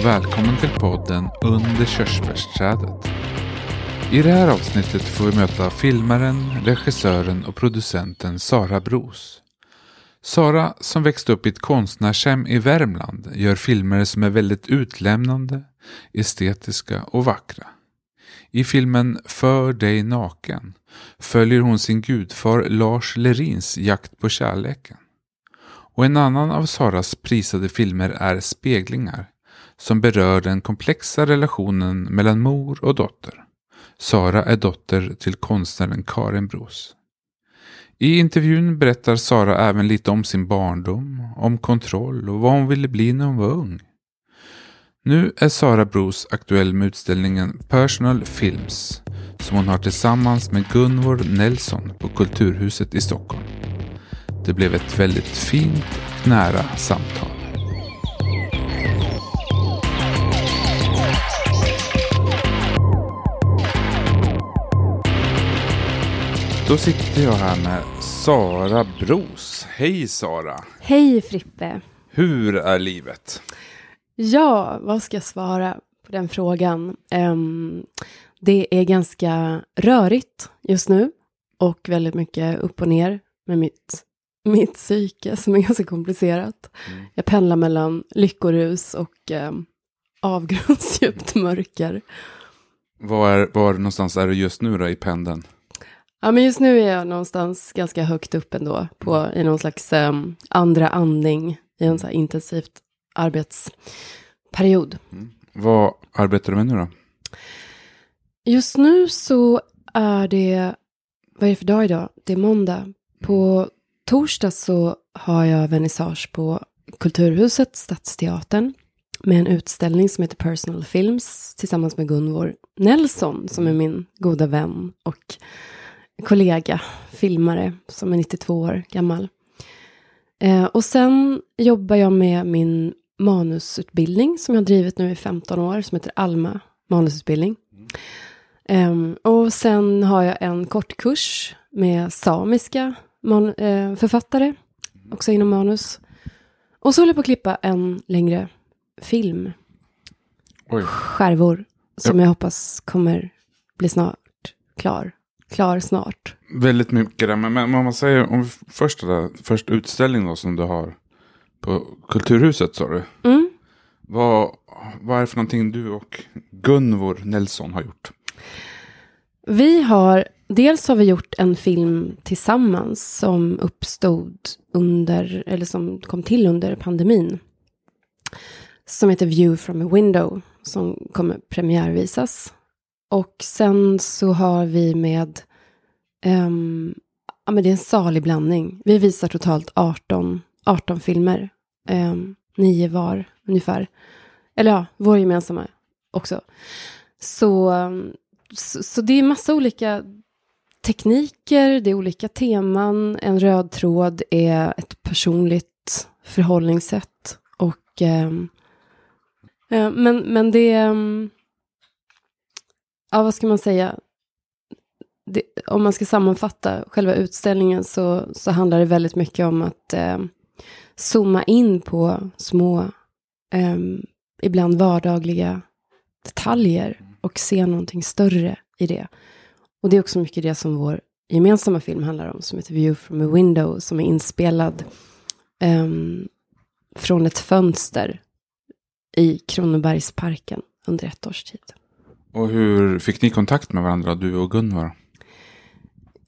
och välkommen till podden Under körsbärsträdet. I det här avsnittet får vi möta filmaren, regissören och producenten Sara Bros. Sara, som växte upp i ett konstnärshem i Värmland, gör filmer som är väldigt utlämnande, estetiska och vackra. I filmen För dig naken följer hon sin gudfar Lars Lerins jakt på kärleken. Och en annan av Saras prisade filmer är Speglingar, som berör den komplexa relationen mellan mor och dotter. Sara är dotter till konstnären Karin Bros. I intervjun berättar Sara även lite om sin barndom, om kontroll och vad hon ville bli när hon var ung. Nu är Sara Bros aktuell med utställningen Personal Films som hon har tillsammans med Gunvor Nelson på Kulturhuset i Stockholm. Det blev ett väldigt fint och nära samtal. Då sitter jag här med Sara Bros. Hej Sara! Hej Frippe! Hur är livet? Ja, vad ska jag svara på den frågan? Um, det är ganska rörigt just nu och väldigt mycket upp och ner med mitt, mitt psyke som är ganska komplicerat. Mm. Jag pendlar mellan lyckorus och um, avgrundsdjupt mörker. Var, var någonstans är du just nu då i pendeln? Ja, men just nu är jag någonstans ganska högt upp ändå, på, i någon slags um, andra andning, i en så här intensivt arbetsperiod. Mm. Vad arbetar du med nu då? Just nu så är det, vad är det för dag idag? Det är måndag. På torsdag så har jag vernissage på Kulturhuset, Stadsteatern, med en utställning som heter Personal Films tillsammans med Gunvor Nelson, som är min goda vän och kollega, filmare, som är 92 år gammal. Eh, och sen jobbar jag med min manusutbildning som jag har drivit nu i 15 år, som heter Alma manusutbildning. Um, och sen har jag en kortkurs med samiska man, uh, författare, också inom manus. Och så håller jag på att klippa en längre film. Oj. Skärvor, som ja. jag hoppas kommer bli snart klar. Klar snart. Väldigt mycket där, men, men om man säger om först, där, först utställning då som du har på Kulturhuset sa du. Mm. Vad, vad är det för någonting du och Gunvor Nelson har gjort? Vi har, dels har vi gjort en film tillsammans som uppstod under, eller som kom till under pandemin. Som heter View from a window, som kommer premiärvisas. Och sen så har vi med, um, ja men det är en salig blandning. Vi visar totalt 18, 18 filmer, um, nio var ungefär. Eller ja, vår gemensamma också. Så, så, så, det är massa olika tekniker, det är olika teman. En röd tråd är ett personligt förhållningssätt. Och, ehm, eh, men, men det... Ja, vad ska man säga? Det, om man ska sammanfatta själva utställningen så, så handlar det väldigt mycket om att eh, zooma in på små eh, ibland vardagliga detaljer och se någonting större i det. Och det är också mycket det som vår gemensamma film handlar om, som heter View from a window, som är inspelad eh, från ett fönster i Kronobergsparken under ett års tid. Och hur fick ni kontakt med varandra, du och Gunvor?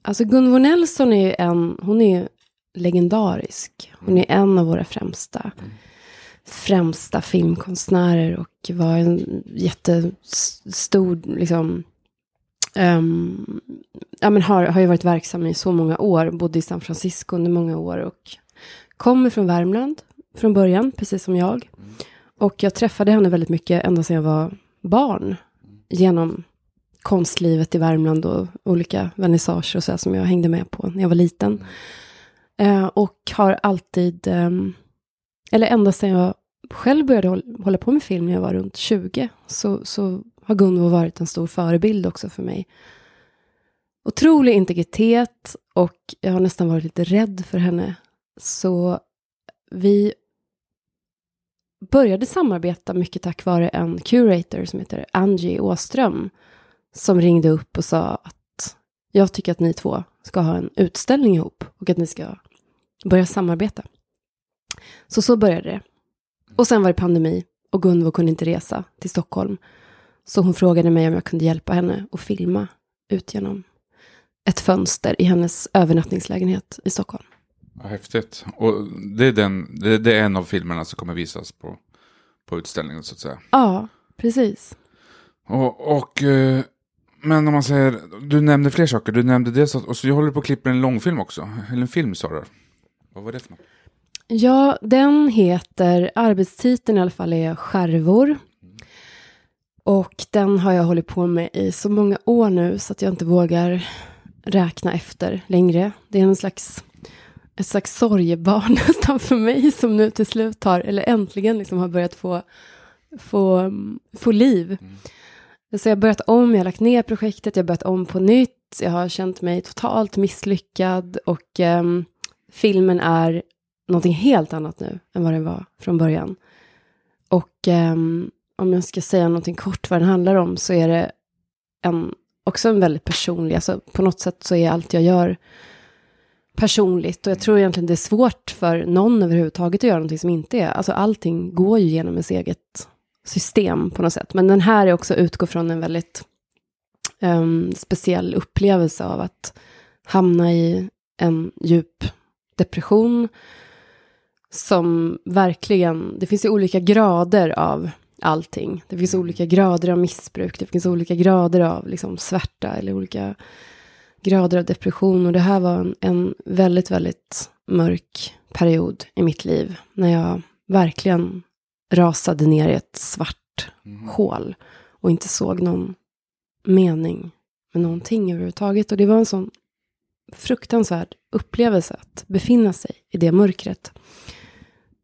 Alltså Gunvor Nelson är ju en, hon är legendarisk. Hon är en av våra främsta främsta filmkonstnärer och var en jättestor, liksom, um, ja men har, har ju varit verksam i så många år, bodde i San Francisco under många år och kommer från Värmland från början, precis som jag. Och jag träffade henne väldigt mycket ända sedan jag var barn, genom konstlivet i Värmland och olika vernissager och så som jag hängde med på när jag var liten. Eh, och har alltid eh, eller ända sedan jag själv började hålla på med film när jag var runt 20, så, så har Gunvor varit en stor förebild också för mig. Otrolig integritet och jag har nästan varit lite rädd för henne. Så vi började samarbeta mycket tack vare en curator som heter Angie Åström. Som ringde upp och sa att jag tycker att ni två ska ha en utställning ihop och att ni ska börja samarbeta. Så så började det. Och sen var det pandemi och Gunvor kunde inte resa till Stockholm. Så hon frågade mig om jag kunde hjälpa henne att filma ut genom ett fönster i hennes övernattningslägenhet i Stockholm. Ja, häftigt. Och det är, den, det, det är en av filmerna som kommer visas på, på utställningen så att säga. Ja, precis. Och, och eh, men om man säger, du nämnde fler saker. Du nämnde dels att, och så jag håller på att klippa en långfilm också. Eller en film sa du. Vad var det för något? Ja, den heter, arbetstiteln i alla fall är Skärvor. Och den har jag hållit på med i så många år nu så att jag inte vågar räkna efter längre. Det är en slags, ett slags sorgebarn nästan för mig som nu till slut har, eller äntligen liksom har börjat få, få, få liv. Mm. Så jag har börjat om, jag har lagt ner projektet, jag har börjat om på nytt, jag har känt mig totalt misslyckad och um, filmen är någonting helt annat nu än vad den var från början. Och um, om jag ska säga någonting kort vad den handlar om så är det en, också en väldigt personlig, alltså på något sätt så är allt jag gör personligt och jag tror egentligen det är svårt för någon överhuvudtaget att göra någonting som inte är, alltså allting går ju genom ens eget system på något sätt. Men den här är också utgår från en väldigt um, speciell upplevelse av att hamna i en djup depression som verkligen, det finns ju olika grader av allting. Det finns olika grader av missbruk, det finns olika grader av liksom, svärta eller olika grader av depression. Och det här var en, en väldigt, väldigt mörk period i mitt liv. När jag verkligen rasade ner i ett svart mm. hål och inte såg någon mening med någonting överhuvudtaget. Och det var en sån fruktansvärd upplevelse att befinna sig i det mörkret.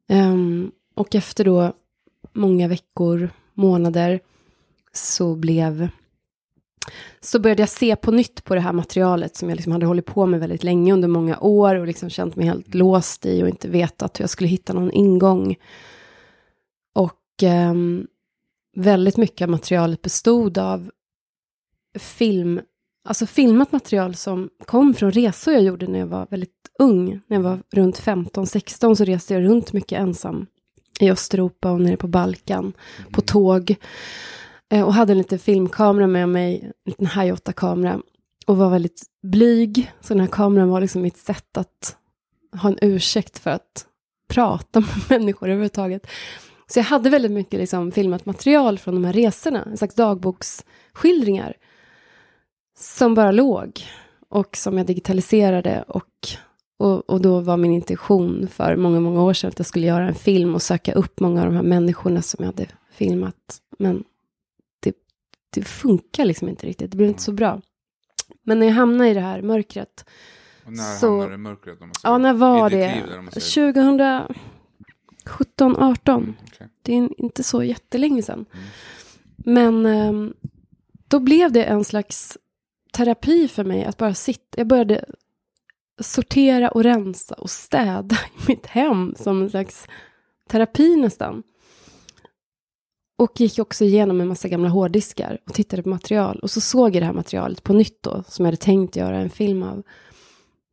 Um, och efter då många veckor, månader, så blev så började jag se på nytt på det här materialet som jag liksom hade hållit på med väldigt länge under många år och liksom känt mig helt låst i och inte vetat hur jag skulle hitta någon ingång. Och eh, väldigt mycket av materialet bestod av film, alltså filmat material som kom från resor jag gjorde när jag var väldigt ung. När jag var runt 15-16 så reste jag runt mycket ensam i Östeuropa och nere på Balkan, mm. på tåg. Eh, och hade en liten filmkamera med mig, en liten High 8-kamera. Och var väldigt blyg, så den här kameran var liksom mitt sätt att ha en ursäkt för att prata med människor överhuvudtaget. Så jag hade väldigt mycket liksom filmat material från de här resorna, en slags dagboksskildringar. Som bara låg och som jag digitaliserade och och, och då var min intention för många, många år sedan att jag skulle göra en film och söka upp många av de här människorna som jag hade filmat. Men det funkar liksom inte riktigt, det blev inte så bra. Men när jag hamnade i det här mörkret. Och när så, hamnade du i mörkret? Om ja, när var det? Liv, 2017, 18. Mm, okay. Det är inte så jättelänge sedan. Mm. Men um, då blev det en slags terapi för mig att bara sitta. Jag började sortera och rensa och städa i mitt hem som en slags terapi nästan. Och gick också igenom en massa gamla hårddiskar och tittade på material. Och så såg jag det här materialet på nytt då, som jag hade tänkt göra en film av.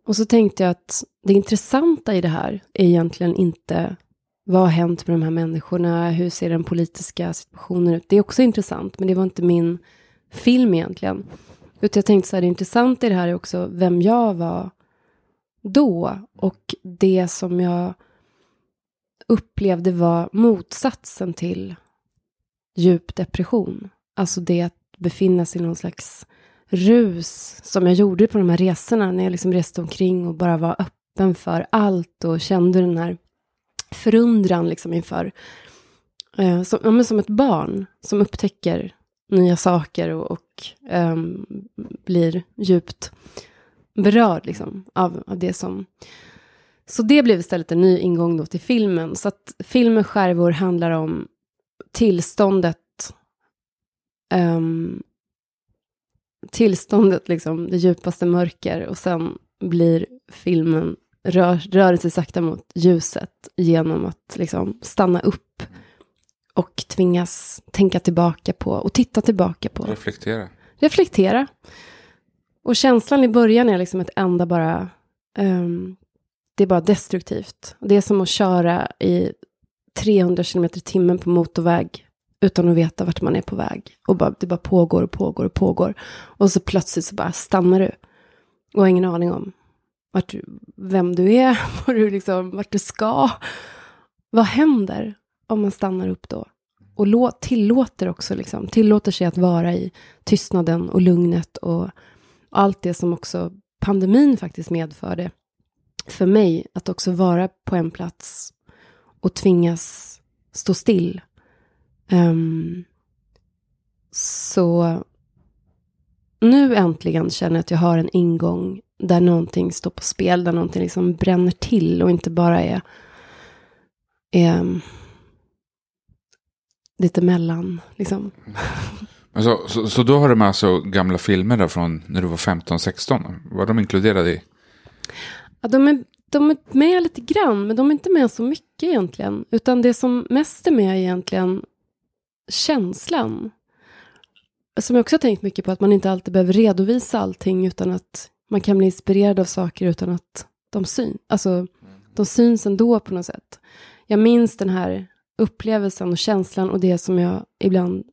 Och så tänkte jag att det intressanta i det här är egentligen inte vad har hänt med de här människorna, hur ser den politiska situationen ut. Det är också intressant, men det var inte min film egentligen. Utan jag tänkte så här, det intressanta i det här är också vem jag var då och det som jag upplevde var motsatsen till djup depression. Alltså det att befinna sig i någon slags rus som jag gjorde på de här resorna när jag liksom reste omkring och bara var öppen för allt och kände den här förundran liksom inför eh, som, ja, som ett barn som upptäcker nya saker och, och eh, blir djupt berörd liksom, av, av det som... Så det blev istället en ny ingång då till filmen. Så att filmen Skärvor handlar om tillståndet um, tillståndet, liksom, det djupaste mörker. Och sen blir filmen, rör, rör sig sakta mot ljuset genom att liksom stanna upp och tvingas tänka tillbaka på och titta tillbaka på. Reflektera. Reflektera. Och känslan i början är liksom ett enda bara, um, det är bara destruktivt. Det är som att köra i 300 km i timmen på motorväg utan att veta vart man är på väg. Och bara, det bara pågår och pågår och pågår. Och så plötsligt så bara stannar du. Och har ingen aning om vart du, vem du är, vart du, liksom, vart du ska. Vad händer om man stannar upp då? Och lå, tillåter också, liksom, tillåter sig att vara i tystnaden och lugnet och allt det som också pandemin faktiskt medförde för mig, att också vara på en plats och tvingas stå still. Um, så nu äntligen känner jag att jag har en ingång där någonting står på spel, där någonting liksom bränner till och inte bara är, är lite mellan. Liksom. Så, så, så, då har du med alltså gamla filmer där från när du var 15-16? Var de inkluderade i? Ja, de, är, de är med lite grann, men de är inte med så mycket egentligen. Utan det som mest är med är egentligen känslan. Som jag också har tänkt mycket på, att man inte alltid behöver redovisa allting utan att man kan bli inspirerad av saker utan att de syns. Alltså, de syns ändå på något sätt. Jag minns den här upplevelsen och känslan och det som jag ibland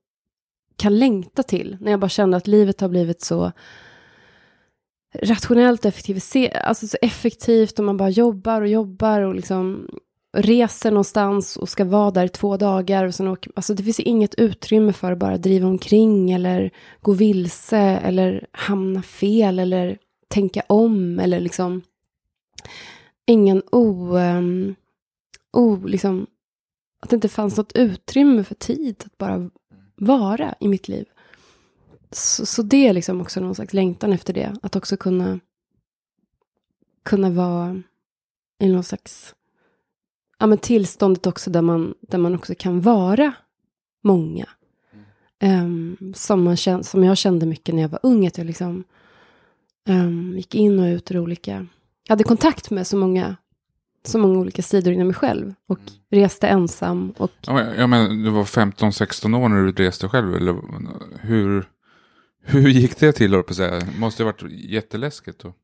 kan längta till. När jag bara kände att livet har blivit så rationellt effektiviserat, alltså så effektivt och man bara jobbar och jobbar och liksom reser någonstans och ska vara där två dagar. Och sen åker, alltså det finns inget utrymme för att bara driva omkring eller gå vilse eller hamna fel eller tänka om eller liksom ingen o, um, o liksom, att det inte fanns något utrymme för tid att bara vara i mitt liv. Så, så det är liksom också någon slags längtan efter det, att också kunna kunna vara i någon slags ja, men tillståndet också där man, där man också kan vara många. Um, som, man kände, som jag kände mycket när jag var ung, att jag liksom um, gick in och ut ur olika... Jag hade kontakt med så många, så många olika sidor inom mig själv och mm. reste ensam. Och... Ja, men, ja, men du var 15-16 år när du reste själv, eller hur, hur gick det till, på säga? Det måste ha varit jätteläskigt. Då.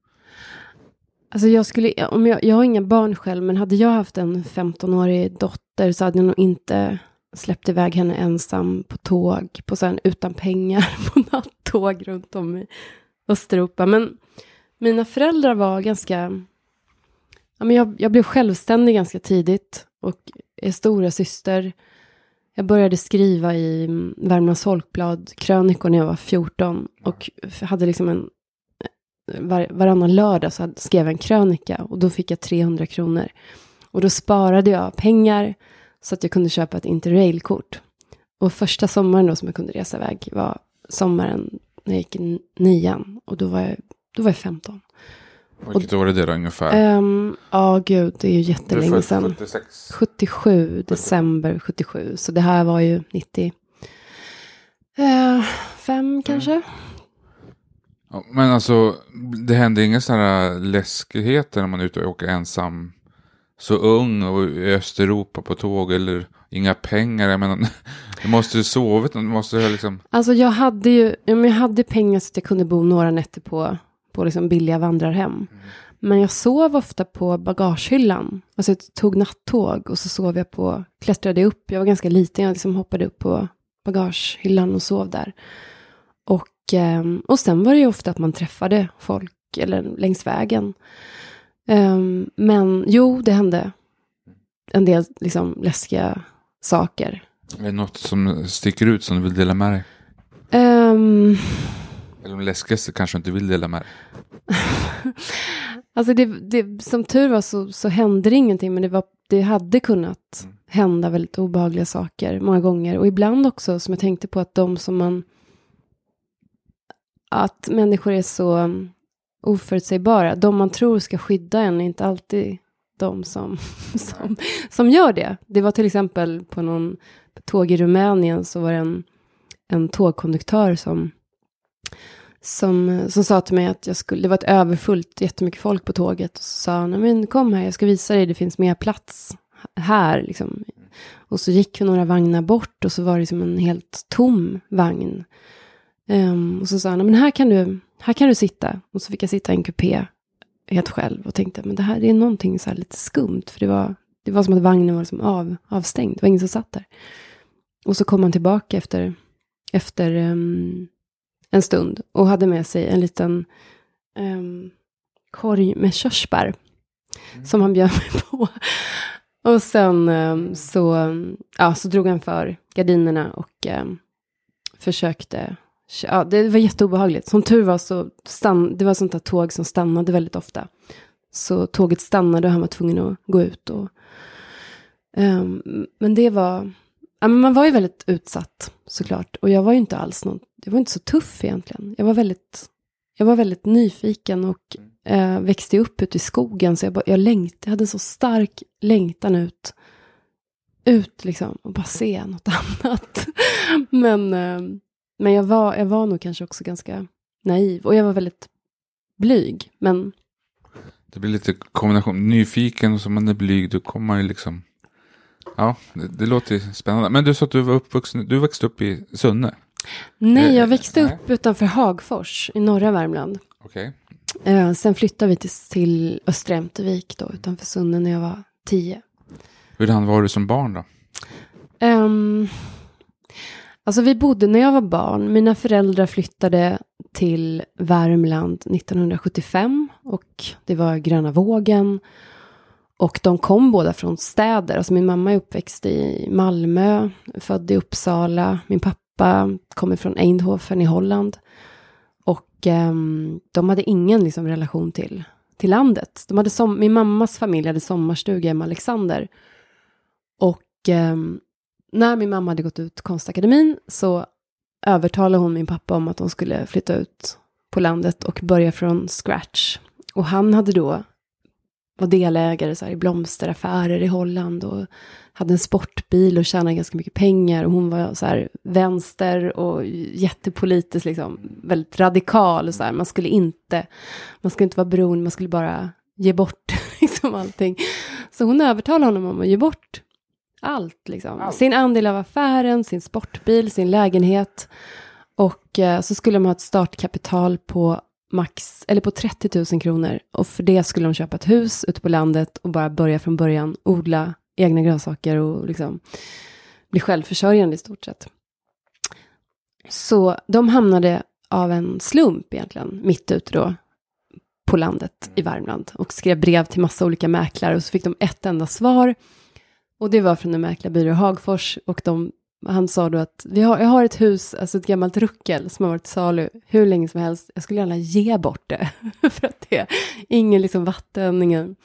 Alltså jag, skulle, om jag, jag har inga barn själv, men hade jag haft en 15-årig dotter så hade jag nog inte släppt iväg henne ensam på tåg, på sen, utan pengar, på nattåg runt om i Östeuropa. Men mina föräldrar var ganska... Ja, men jag, jag blev självständig ganska tidigt och är stora syster. Jag började skriva i Värmlands Folkblad krönikor när jag var 14 och hade liksom en eh, var, varannan lördag så skrev jag en krönika och då fick jag 300 kronor. Och då sparade jag pengar så att jag kunde köpa ett interrailkort. Och första sommaren då som jag kunde resa iväg var sommaren när jag gick i nian. Och då var jag, då var jag 15. Vilket år är det då ungefär? Um, ja, oh, gud, det är ju jättelänge sedan. 76. 77, december 77. Så det här var ju 95 uh, mm. kanske. Ja, men alltså, det händer inga sådana läskigheter när man är ute och åker ensam. Så ung och i Östeuropa på tåg eller inga pengar. Jag menar, du måste ju sovit, du måste liksom... Alltså jag hade ju, jag hade pengar så att jag kunde bo några nätter på, på liksom billiga vandrarhem. Mm. Men jag sov ofta på bagagehyllan. Alltså jag tog nattåg och så sov jag på, klättrade upp, jag var ganska liten, jag liksom hoppade upp på bagagehyllan och sov där. Och Ehm, och sen var det ju ofta att man träffade folk eller längs vägen. Ehm, men jo, det hände en del liksom, läskiga saker. Är det något som sticker ut som du vill dela med dig? Um, Eller de läskigaste kanske inte vill dela med dig? alltså det, det, som tur var så, så hände det ingenting, men det, var, det hade kunnat mm. hända väldigt obehagliga saker många gånger. Och ibland också, som jag tänkte på, att de som man att människor är så oförutsägbara. De man tror ska skydda en är inte alltid de som, som, som gör det. Det var till exempel på någon tåg i Rumänien så var det en, en tågkonduktör som, som, eh, som sa till mig att jag skulle, det var ett överfullt, jättemycket folk på tåget. Och så sa han, men kom här, jag ska visa dig, det finns mer plats här, liksom, Och så gick vi några vagnar bort och så var det som en helt tom vagn. Um, och så sa han, men här kan, du, här kan du sitta. Och så fick jag sitta i en kupé helt själv och tänkte, men det här det är någonting så här lite skumt. För det var, det var som att vagnen var liksom av, avstängd, det var ingen som satt där. Och så kom han tillbaka efter, efter um, en stund och hade med sig en liten um, korg med körsbär. Mm. Som han bjöd mig på. Och sen um, så, ja, så drog han för gardinerna och um, försökte Ja, det var jätteobehagligt. Som tur var så stann, det var sånt där tåg som stannade väldigt ofta. Så tåget stannade och han var tvungen att gå ut. Och, um, men det var, ja, men man var ju väldigt utsatt såklart. Och jag var ju inte alls någon, jag var inte så tuff egentligen. Jag var väldigt, jag var väldigt nyfiken och eh, växte upp ute i skogen. Så jag, bara, jag, längt, jag hade en så stark längtan ut, ut liksom och bara se något annat. men, eh, men jag var, jag var nog kanske också ganska naiv och jag var väldigt blyg. Men det blir lite kombination, nyfiken och så man är blyg, då kommer man ju liksom Ja, det, det låter spännande. Men du sa att du var uppvuxen, du växte upp i Sunne? Nej, jag växte upp Nej. utanför Hagfors i norra Värmland. Okej. Okay. Eh, sen flyttade vi till, till Östra Ämtervik då, utanför Sunne när jag var tio. Hur var du som barn då? Um, alltså vi bodde när jag var barn. Mina föräldrar flyttade till Värmland 1975 och det var gröna vågen. Och de kom båda från städer. Alltså min mamma är uppväxt i Malmö, född i Uppsala. Min pappa kommer från Eindhoven i Holland. Och eh, de hade ingen liksom, relation till, till landet. De hade som, min mammas familj hade sommarstuga i Alexander. Och eh, när min mamma hade gått ut konstakademin så övertalade hon min pappa om att de skulle flytta ut på landet och börja från scratch. Och han hade då var delägare så här, i blomsteraffärer i Holland och hade en sportbil och tjänade ganska mycket pengar. Och hon var så här vänster och jättepolitisk, liksom, väldigt radikal. Och så här. Man skulle inte, man skulle inte vara beroende, man skulle bara ge bort liksom allting. Så hon övertalade honom om att ge bort allt. Liksom. Allt. Sin andel av affären, sin sportbil, sin lägenhet. Och eh, så skulle man ha ett startkapital på max, eller på 30 000 kronor. Och för det skulle de köpa ett hus ute på landet och bara börja från början odla egna grönsaker och liksom bli självförsörjande i stort sett. Så de hamnade av en slump egentligen, mitt ute då, på landet i Värmland och skrev brev till massa olika mäklare och så fick de ett enda svar. Och det var från en mäklarbyrå i Hagfors och de han sa då att vi har, jag har ett hus, alltså ett gammalt ruckel som har varit salu hur länge som helst. Jag skulle gärna ge bort det. för att det är ingen liksom vatten, ingen...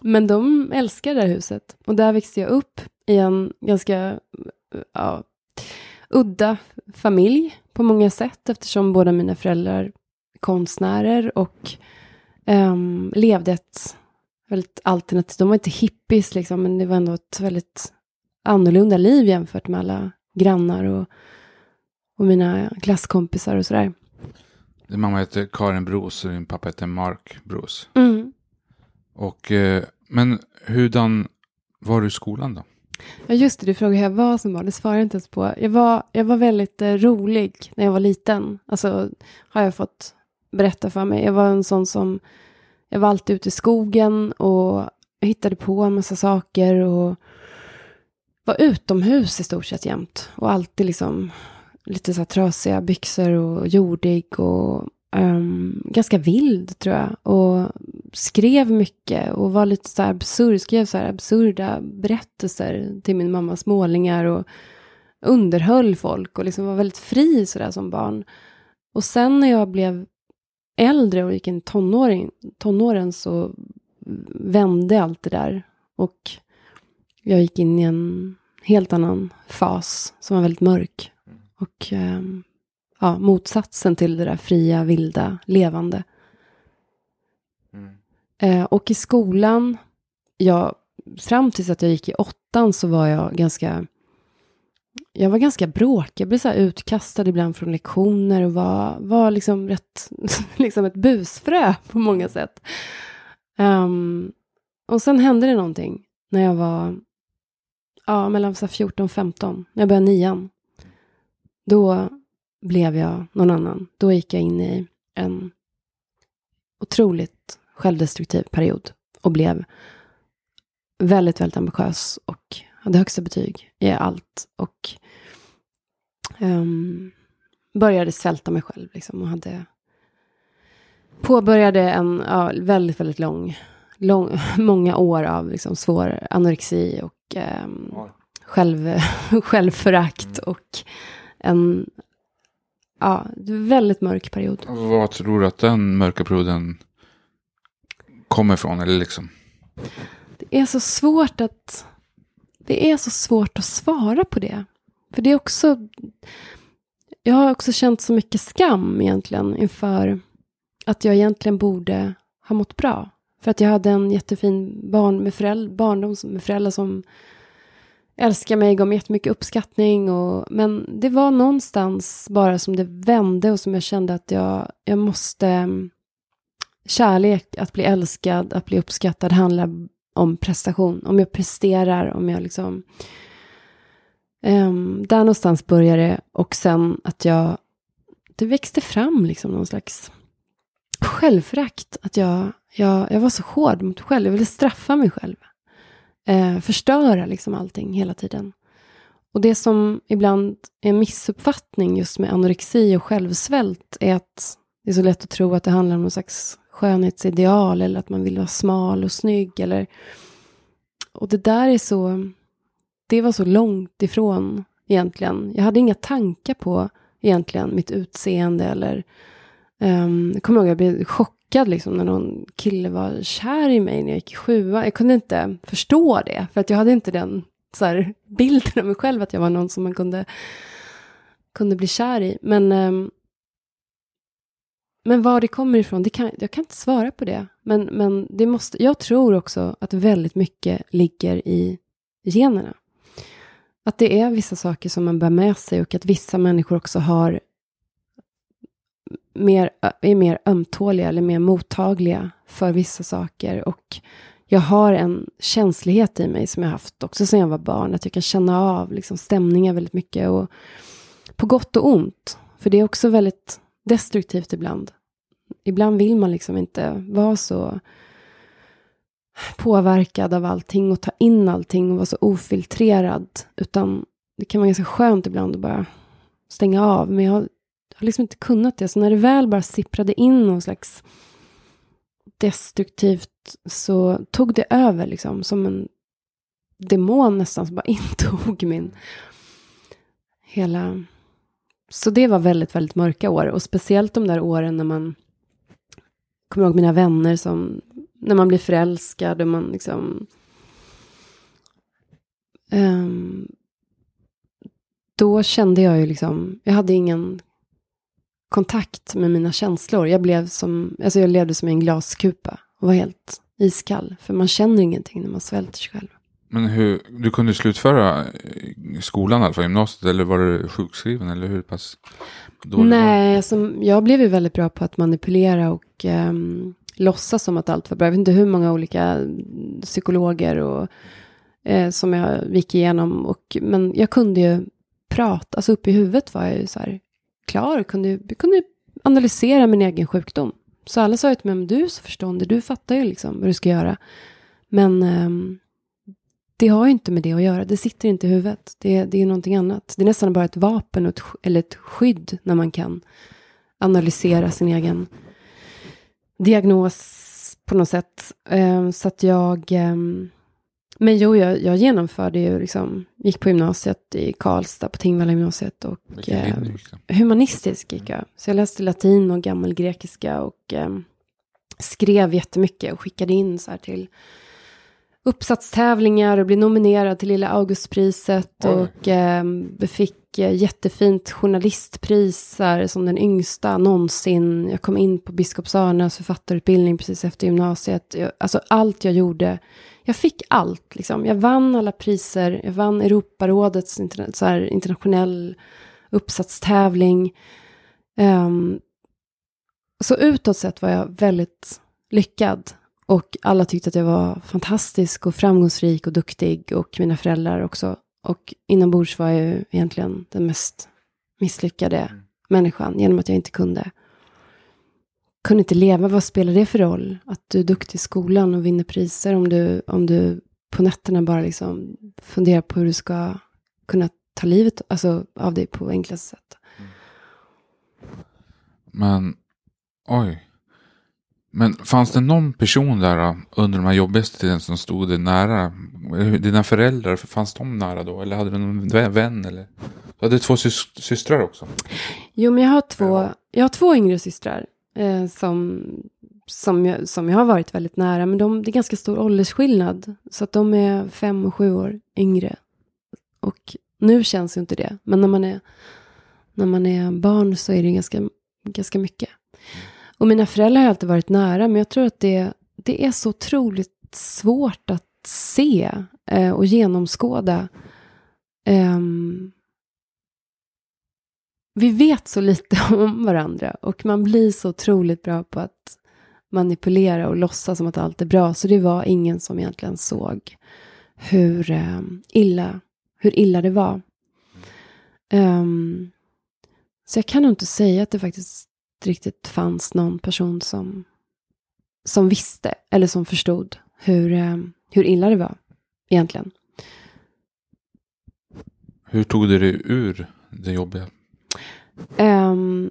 Men de älskar det här huset. Och där växte jag upp i en ganska ja, udda familj på många sätt eftersom båda mina föräldrar är konstnärer och um, levde ett väldigt alternativt, de var inte hippies liksom, men det var ändå ett väldigt annorlunda liv jämfört med alla grannar och, och mina klasskompisar och sådär. Din mamma heter Karin Bros och din pappa heter Mark Bros. Mm. Och, eh, men hurdan var du i skolan då? Ja just det, du frågade hur jag var som barn, det svarade jag inte ens på. Jag var, jag var väldigt eh, rolig när jag var liten. Alltså har jag fått berätta för mig. Jag var en sån som, jag var alltid ute i skogen och hittade på en massa saker och var utomhus i stort sett jämt. Och alltid liksom lite så här trasiga byxor och jordig och um, ganska vild tror jag. Och skrev mycket och var lite så här absurd, skrev så här absurda berättelser till min mammas målningar och underhöll folk och liksom var väldigt fri sådär som barn. Och sen när jag blev äldre och gick in i tonåring, tonåren så vände allt det där. Och jag gick in i en helt annan fas som var väldigt mörk. Och eh, ja, motsatsen till det där fria, vilda, levande. Mm. Eh, och i skolan, ja, fram tills att jag gick i åttan så var jag ganska jag var ganska bråkig, jag blev så utkastad ibland från lektioner och var, var liksom rätt, liksom ett busfrö på många sätt. Um, och sen hände det någonting när jag var ja, mellan 14 och 15, när jag började nian. Då blev jag någon annan. Då gick jag in i en otroligt självdestruktiv period och blev väldigt, väldigt ambitiös och hade högsta betyg i allt. Och um, började svälta mig själv liksom och hade påbörjade en ja, väldigt, väldigt lång, lång, många år av liksom svår anorexi och um, själv, självförakt mm. och en ja, väldigt mörk period. Vad tror du att den mörka perioden kommer ifrån? Eller liksom? Det är så svårt att det är så svårt att svara på det. För det är också jag har också känt så mycket skam egentligen inför att jag egentligen borde ha mått bra. För att jag hade en jättefin barn med föräldrar, barndom med föräldrar som älskade mig, gav mig jättemycket uppskattning. Och, men det var någonstans bara som det vände och som jag kände att jag, jag måste... Mm, kärlek, att bli älskad, att bli uppskattad handlar om prestation. Om jag presterar, om jag liksom... Um, där någonstans började det och sen att jag... Det växte fram liksom någon slags självförakt. Att jag, jag, jag var så hård mot mig själv. Jag ville straffa mig själv eh, förstöra liksom allting hela tiden. Och det som ibland är en missuppfattning just med anorexi och självsvält är att det är så lätt att tro att det handlar om någon slags skönhetsideal eller att man vill vara smal och snygg eller och det där är så det var så långt ifrån egentligen. Jag hade inga tankar på egentligen mitt utseende eller um, jag kommer ihåg att jag blev chockad chockad liksom, när någon kille var kär i mig när jag gick i sjuan. Jag kunde inte förstå det, för att jag hade inte den så här, bilden av mig själv, att jag var någon som man kunde, kunde bli kär i. Men, ehm, men var det kommer ifrån, det kan, jag kan inte svara på det. Men, men det måste, jag tror också att väldigt mycket ligger i generna. Att det är vissa saker som man bär med sig och att vissa människor också har mer, är mer ömtåliga eller mer mottagliga för vissa saker. Och jag har en känslighet i mig som jag haft också sedan jag var barn. Att jag kan känna av liksom, stämningar väldigt mycket. Och på gott och ont. För det är också väldigt destruktivt ibland. Ibland vill man liksom inte vara så påverkad av allting och ta in allting och vara så ofiltrerad. Utan det kan vara ganska skönt ibland att bara stänga av. Men jag har liksom inte kunnat det. Så när det väl bara sipprade in någon slags destruktivt så tog det över liksom som en demon nästan som bara intog min hela... Så det var väldigt, väldigt mörka år och speciellt de där åren när man kommer ihåg mina vänner som när man blir förälskad och man liksom um, då kände jag ju liksom, jag hade ingen kontakt med mina känslor. Jag, blev som, alltså jag levde som i en glaskupa och var helt iskall. För man känner ingenting när man svälter sig själv. Men hur, du kunde slutföra skolan, alltså gymnasiet, eller var du sjukskriven? Eller hur pass Nej, alltså, jag blev ju väldigt bra på att manipulera och um, låtsas som att allt var bra. Jag vet inte hur många olika psykologer och, eh, som jag gick igenom. Och, men jag kunde ju prata, alltså upp i huvudet var jag ju så här, klar, kunde, kunde analysera min egen sjukdom. Så alla sa ju till mig, men du är så förståndig, du fattar ju liksom vad du ska göra. Men um, det har ju inte med det att göra, det sitter inte i huvudet. Det, det är någonting annat. Det är nästan bara ett vapen ett, eller ett skydd när man kan analysera sin egen diagnos på något sätt. Um, så att jag um, men jo, jag, jag genomförde ju liksom, gick på gymnasiet i Karlstad, på Tingvalla gymnasiet och eh, humanistisk gick jag. Så jag läste latin och gammalgrekiska och eh, skrev jättemycket och skickade in så här till uppsatstävlingar och blev nominerad till Lilla Augustpriset Oj. och eh, fick eh, jättefint journalistpris här, som den yngsta någonsin. Jag kom in på Biskops Arnas författarutbildning precis efter gymnasiet. Jag, alltså allt jag gjorde jag fick allt. Liksom. Jag vann alla priser. Jag vann Europarådets interna så här, internationell uppsatstävling. Um, så utåt sett var jag väldigt lyckad. Och alla tyckte att jag var fantastisk och framgångsrik och duktig. Och mina föräldrar också. Och inombords var jag ju egentligen den mest misslyckade mm. människan. Genom att jag inte kunde. Kunde inte leva. Vad spelar det för roll? Att du är duktig i skolan och vinner priser. Om du, om du på nätterna bara liksom funderar på hur du ska kunna ta livet alltså, av dig på enklaste sätt. Mm. Men, oj. Men fanns det någon person där under de här jobbigaste tiden som stod dig nära? Dina föräldrar, fanns de nära då? Eller hade du någon vän? Eller? Du hade två sys systrar också. Jo, men jag har två, jag har två yngre systrar. Eh, som, som, jag, som jag har varit väldigt nära. Men de, det är ganska stor åldersskillnad. Så att de är fem och sju år yngre. Och nu känns ju inte det. Men när man är, när man är barn så är det ganska, ganska mycket. Och mina föräldrar har alltid varit nära, men jag tror att det, det är så otroligt svårt att se eh, och genomskåda. Um, vi vet så lite om varandra och man blir så otroligt bra på att manipulera och låtsas som att allt är bra. Så det var ingen som egentligen såg hur eh, illa, hur illa det var. Um, så jag kan nog inte säga att det faktiskt riktigt fanns någon person som, som visste eller som förstod hur, eh, hur illa det var egentligen. Hur tog du dig ur det jobbiga? Um,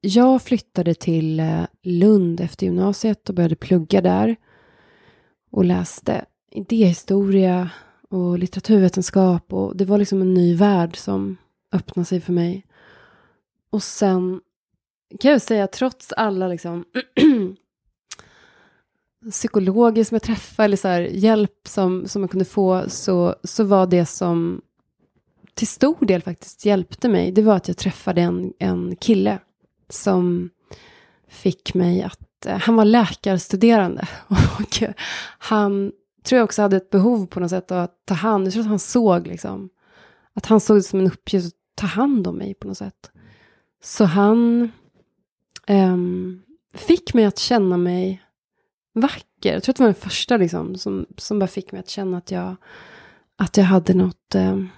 jag flyttade till eh, Lund efter gymnasiet och började plugga där. Och läste idéhistoria och litteraturvetenskap. Och det var liksom en ny värld som öppnade sig för mig. Och sen kan jag säga, trots alla liksom psykologer som jag träffade eller så här, hjälp som, som jag kunde få så, så var det som till stor del faktiskt hjälpte mig, det var att jag träffade en, en kille som fick mig att, eh, han var läkarstuderande och han tror jag också hade ett behov på något sätt av att ta hand, jag tror att han såg liksom, att han såg det som en uppgift att ta hand om mig på något sätt. Så han um, fick mig att känna mig vacker. Jag tror att det var den första liksom, som, som bara fick mig att känna att jag, att jag hade något, um,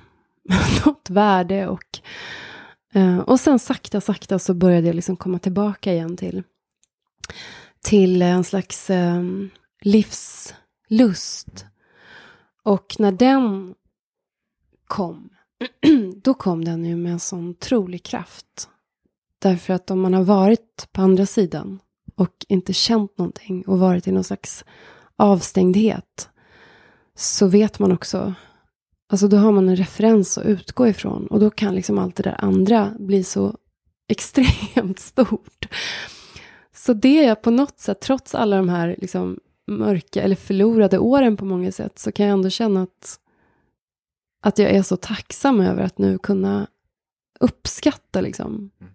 något värde. Och, eh, och sen sakta, sakta så började jag liksom komma tillbaka igen till, till en slags um, livslust. Och när den kom, då kom den ju med en sån otrolig kraft. Därför att om man har varit på andra sidan och inte känt någonting och varit i någon slags avstängdhet så vet man också, alltså då har man en referens att utgå ifrån och då kan liksom allt det där andra bli så extremt stort. Så det är på något sätt, trots alla de här liksom mörka eller förlorade åren på många sätt, så kan jag ändå känna att, att jag är så tacksam över att nu kunna uppskatta liksom mm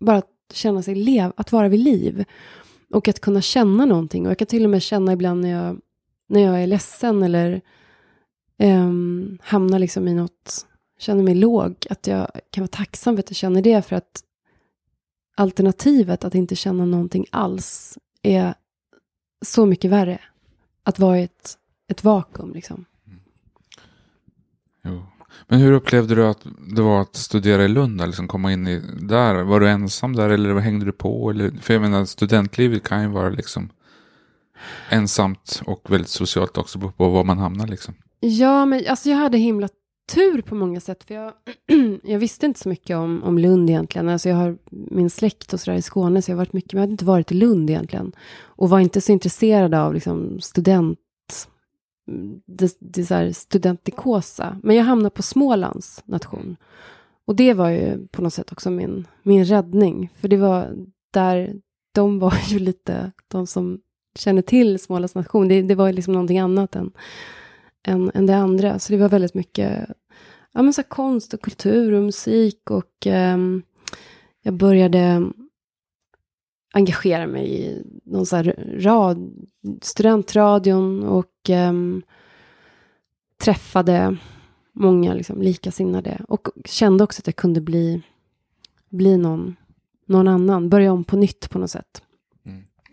bara att känna sig lev, att vara vid liv. Och att kunna känna någonting. Och jag kan till och med känna ibland när jag, när jag är ledsen eller um, hamnar liksom i något, känner mig låg, att jag kan vara tacksam för att jag känner det. För att alternativet att inte känna någonting alls är så mycket värre. Att vara i ett, ett vakuum liksom. Mm. Jo. Men hur upplevde du att det var att studera i Lund? Liksom komma in i, där? Var du ensam där eller hängde du på? Eller, för jag menar studentlivet kan ju vara liksom ensamt och väldigt socialt också på, på var man hamnar liksom. Ja, men alltså jag hade himla tur på många sätt. För jag, jag visste inte så mycket om, om Lund egentligen. Alltså jag har min släkt och sådär i Skåne, så jag har varit mycket, men jag hade inte varit i Lund egentligen. Och var inte så intresserad av liksom, student det, det så här studentikosa. Men jag hamnade på Smålands nation. Och det var ju på något sätt också min, min räddning. För det var där, de var ju lite de som känner till Smålands nation. Det, det var liksom någonting annat än, än, än det andra. Så det var väldigt mycket ja, men så konst och kultur och musik. Och eh, jag började engagera mig i någon så här rad, studentradion och eh, träffade många liksom, likasinnade. Och kände också att jag kunde bli, bli någon, någon annan, börja om på nytt på något sätt.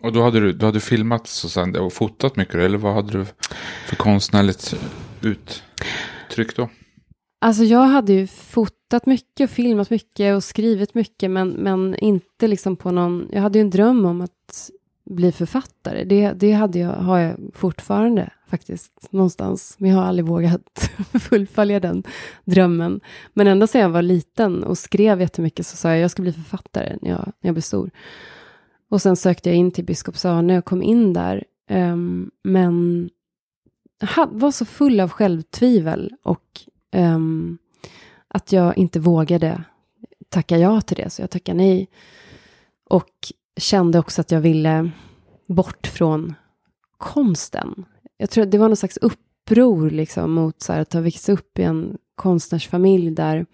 Och då hade du, då hade du filmat så sen, och fotat mycket eller vad hade du för konstnärligt uttryck då? Alltså jag hade ju fotat mycket och filmat mycket och skrivit mycket men, men inte liksom på någon, jag hade ju en dröm om att bli författare. Det, det hade jag, har jag fortfarande faktiskt någonstans. Men jag har aldrig vågat fullfölja den drömmen. Men ända sedan jag var liten och skrev jättemycket så sa jag jag ska bli författare när jag, när jag blir stor. Och sen sökte jag in till Biskops-Arne och kom in där. Um, men jag var så full av självtvivel och um, att jag inte vågade tacka ja till det, så jag tackade nej. Och kände också att jag ville bort från konsten. Jag tror att det var någon slags uppror liksom mot så här, att ha växt upp i en konstnärsfamilj där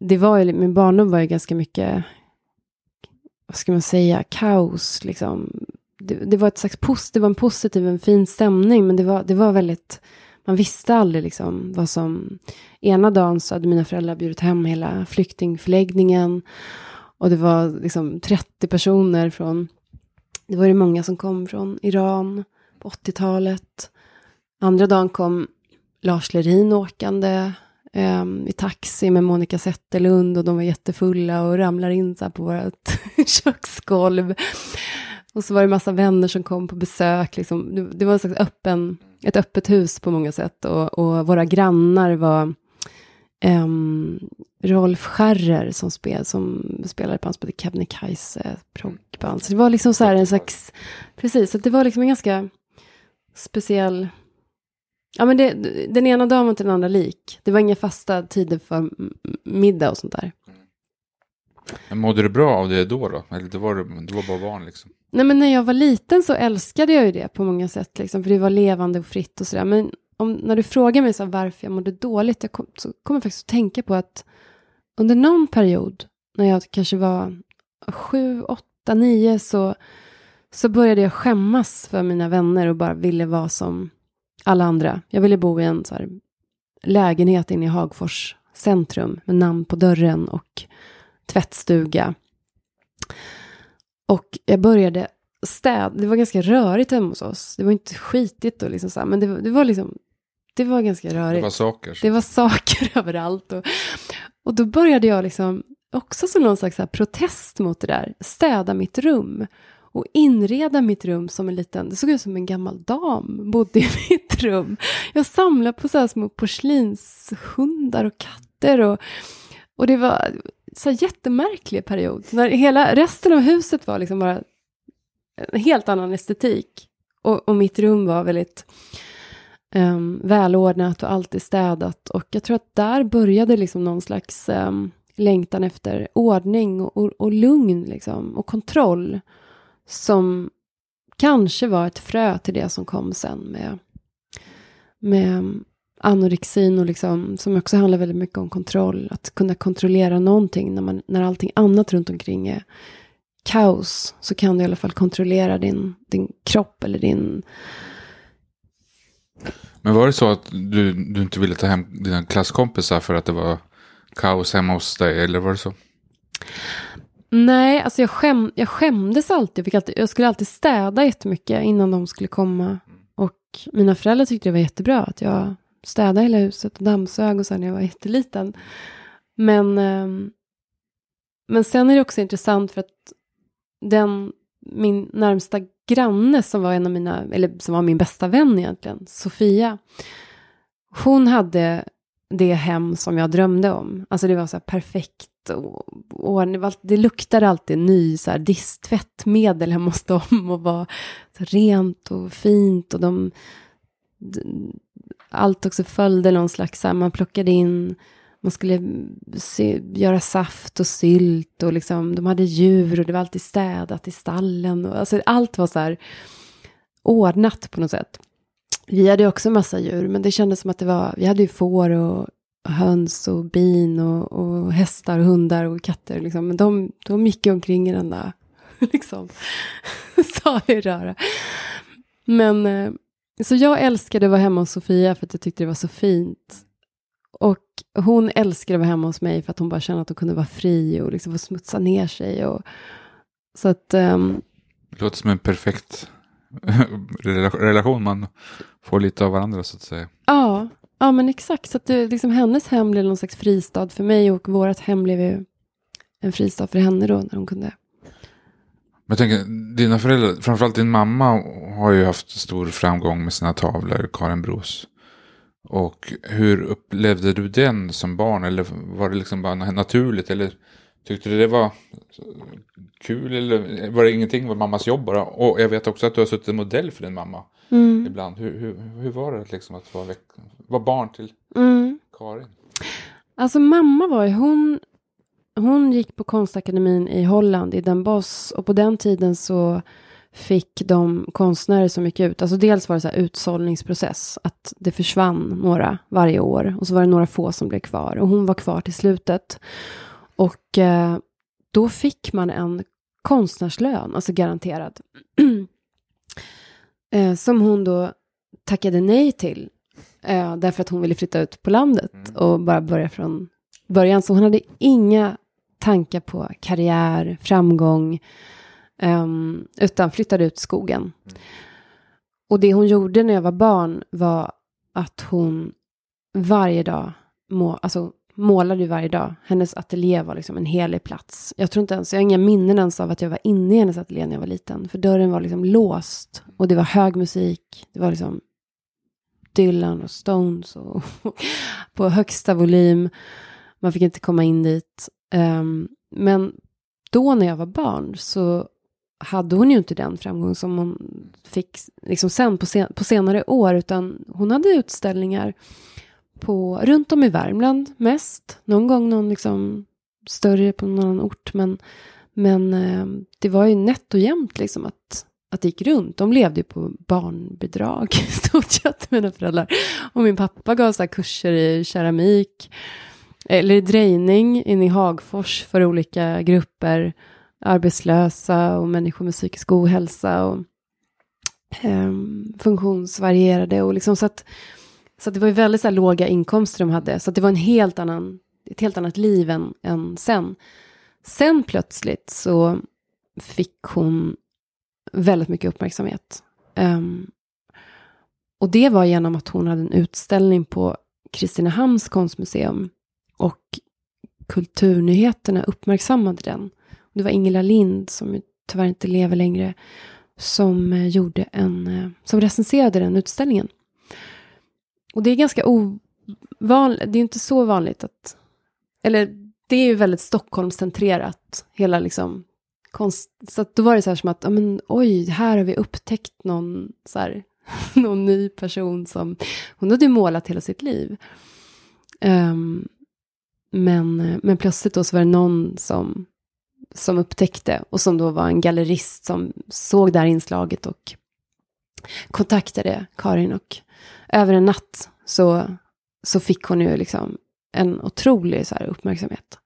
det var ju, min barndom var ju ganska mycket, vad ska man säga, kaos liksom. Det, det var ett slags post, det var en positiv, en fin stämning, men det var, det var väldigt, man visste aldrig liksom vad som, ena dagen så hade mina föräldrar bjudit hem hela flyktingförläggningen och det var liksom 30 personer från, det var det många som kom från Iran på 80-talet. Andra dagen kom Lars Lerin åkande um, i taxi med Monica Zetterlund och de var jättefulla och ramlar in så på vårt köksgolv. Och så var det massa vänner som kom på besök. Liksom. Det, det var en slags öppen, ett öppet hus på många sätt. Och, och våra grannar var um, Rolf Scherrer som, spel, som spelade på hans band Kebnekaise proggband. Så det var liksom så här en slags, precis, så det var liksom en ganska speciell, ja men det, den ena dagen var inte den andra lik. Det var inga fasta tider för middag och sånt där. Men mådde du bra av det då då? Eller det var, det var bara barn liksom? Nej men när jag var liten så älskade jag ju det på många sätt liksom. För det var levande och fritt och sådär. Men om, när du frågar mig så varför jag mådde dåligt, jag kom, så kommer jag faktiskt att tänka på att under någon period, när jag kanske var sju, åtta, nio, så, så började jag skämmas för mina vänner och bara ville vara som alla andra. Jag ville bo i en så här, lägenhet inne i Hagfors centrum med namn på dörren och tvättstuga. Och jag började städa, det var ganska rörigt hemma hos oss. Det var inte skitigt och liksom så här, men det, det var liksom det var ganska rörigt. Det var saker. Det var saker överallt. Och, och då började jag liksom också som någon slags protest mot det där. Städa mitt rum. Och inreda mitt rum som en liten, det såg ut som en gammal dam bodde i mitt rum. Jag samlade på så här små porslinshundar och katter. Och, och det var så här jättemärklig period. När hela resten av huset var liksom bara en helt annan estetik. Och, och mitt rum var väldigt um, välordnat och alltid städat. Och jag tror att där började liksom någon slags um, längtan efter ordning och, och, och lugn liksom, och kontroll. Som kanske var ett frö till det som kom sen med, med anorexin och liksom, som också handlar väldigt mycket om kontroll. Att kunna kontrollera någonting när, man, när allting annat runt omkring är kaos. Så kan du i alla fall kontrollera din, din kropp eller din men var det så att du, du inte ville ta hem dina klasskompisar för att det var kaos hemma hos dig? Eller var det så? Nej, alltså jag, skäm, jag skämdes alltid. Jag, alltid. jag skulle alltid städa jättemycket innan de skulle komma. Och mina föräldrar tyckte det var jättebra att jag städade hela huset och dammsög och så när jag var jätteliten. Men, ehm, men sen är det också intressant för att den, min närmsta granne som var en av mina, eller som var min bästa vän egentligen, Sofia. Hon hade det hem som jag drömde om. Alltså det var så här perfekt och, och det, luktar luktade alltid ny så här disktvättmedel hemma hos dem och var rent och fint och de allt också följde någon slags, här, man plockade in man skulle se, göra saft och sylt och liksom, de hade djur och det var alltid städat i stallen. Och, alltså, allt var så här ordnat på något sätt. Vi hade också massa djur, men det kändes som att det var, vi hade ju får och höns och bin och, och hästar och hundar och katter. Liksom. Men de, de gick omkring i den där liksom, salig röra. Men eh, så jag älskade att vara hemma hos Sofia för att jag tyckte det var så fint. Och hon älskade att vara hemma hos mig för att hon bara kände att hon kunde vara fri och liksom få smutsa ner sig. Och, så att, um, Det låter som en perfekt relation. Man får lite av varandra så att säga. Ja, ja men exakt. Så att det, liksom, hennes hem blev någon slags fristad för mig och vårt hem blev ju en fristad för henne då när hon kunde. Men jag tänker, dina föräldrar, framförallt din mamma har ju haft stor framgång med sina tavlor, Karin Bros. Och hur upplevde du den som barn? Eller var det liksom bara naturligt? Eller tyckte du det var kul? Eller var det ingenting? Var mammas jobb bara? Och jag vet också att du har suttit modell för din mamma. Mm. Ibland. Hur, hur, hur var det liksom att vara, vara barn till mm. Karin? Alltså mamma var ju, hon, hon gick på konstakademin i Holland, i Den Bosch. Och på den tiden så fick de konstnärer som gick ut, alltså dels var det så här utsållningsprocess, att det försvann några varje år och så var det några få som blev kvar och hon var kvar till slutet. Och eh, då fick man en konstnärslön, alltså garanterad, eh, som hon då tackade nej till, eh, därför att hon ville flytta ut på landet mm. och bara börja från början. Så hon hade inga tankar på karriär, framgång, Um, utan flyttade ut skogen. Mm. Och det hon gjorde när jag var barn var att hon varje dag må, alltså, målade ju varje dag. Hennes ateljé var liksom en helig plats. Jag tror inte ens, jag har inga minnen ens av att jag var inne i hennes ateljé när jag var liten. För dörren var liksom låst och det var hög musik. Det var liksom Dylan och Stones och på högsta volym. Man fick inte komma in dit. Um, men då när jag var barn så hade hon ju inte den framgång som hon fick liksom sen på, sen, på senare år, utan hon hade utställningar på, runt om i Värmland mest. Någon gång någon liksom större på någon annan ort, men, men eh, det var ju nätt och jämnt liksom att, att det gick runt. De levde ju på barnbidrag i stort sett, mina föräldrar. Och min pappa gav så kurser i keramik, eller i drejning inne i Hagfors för olika grupper arbetslösa och människor med psykisk ohälsa och eh, funktionsvarierade och liksom så att så det var ju väldigt så här, låga inkomster de hade så det var en helt annan ett helt annat liv än, än sen. Sen plötsligt så fick hon väldigt mycket uppmärksamhet. Um, och det var genom att hon hade en utställning på Kristinehamns konstmuseum och Kulturnyheterna uppmärksammade den. Det var Ingela Lind, som tyvärr inte lever längre, som eh, gjorde en, eh, som recenserade den utställningen. Och det är ganska ovanligt, det är inte så vanligt att, eller det är ju väldigt Stockholmscentrerat, hela liksom konst, så att då var det så här som att, ja men oj, här har vi upptäckt någon så här, någon ny person som, hon hade ju målat hela sitt liv. Um, men, men plötsligt då så var det någon som som upptäckte och som då var en gallerist som såg det här inslaget och kontaktade Karin och över en natt så, så fick hon ju liksom en otrolig så här, uppmärksamhet.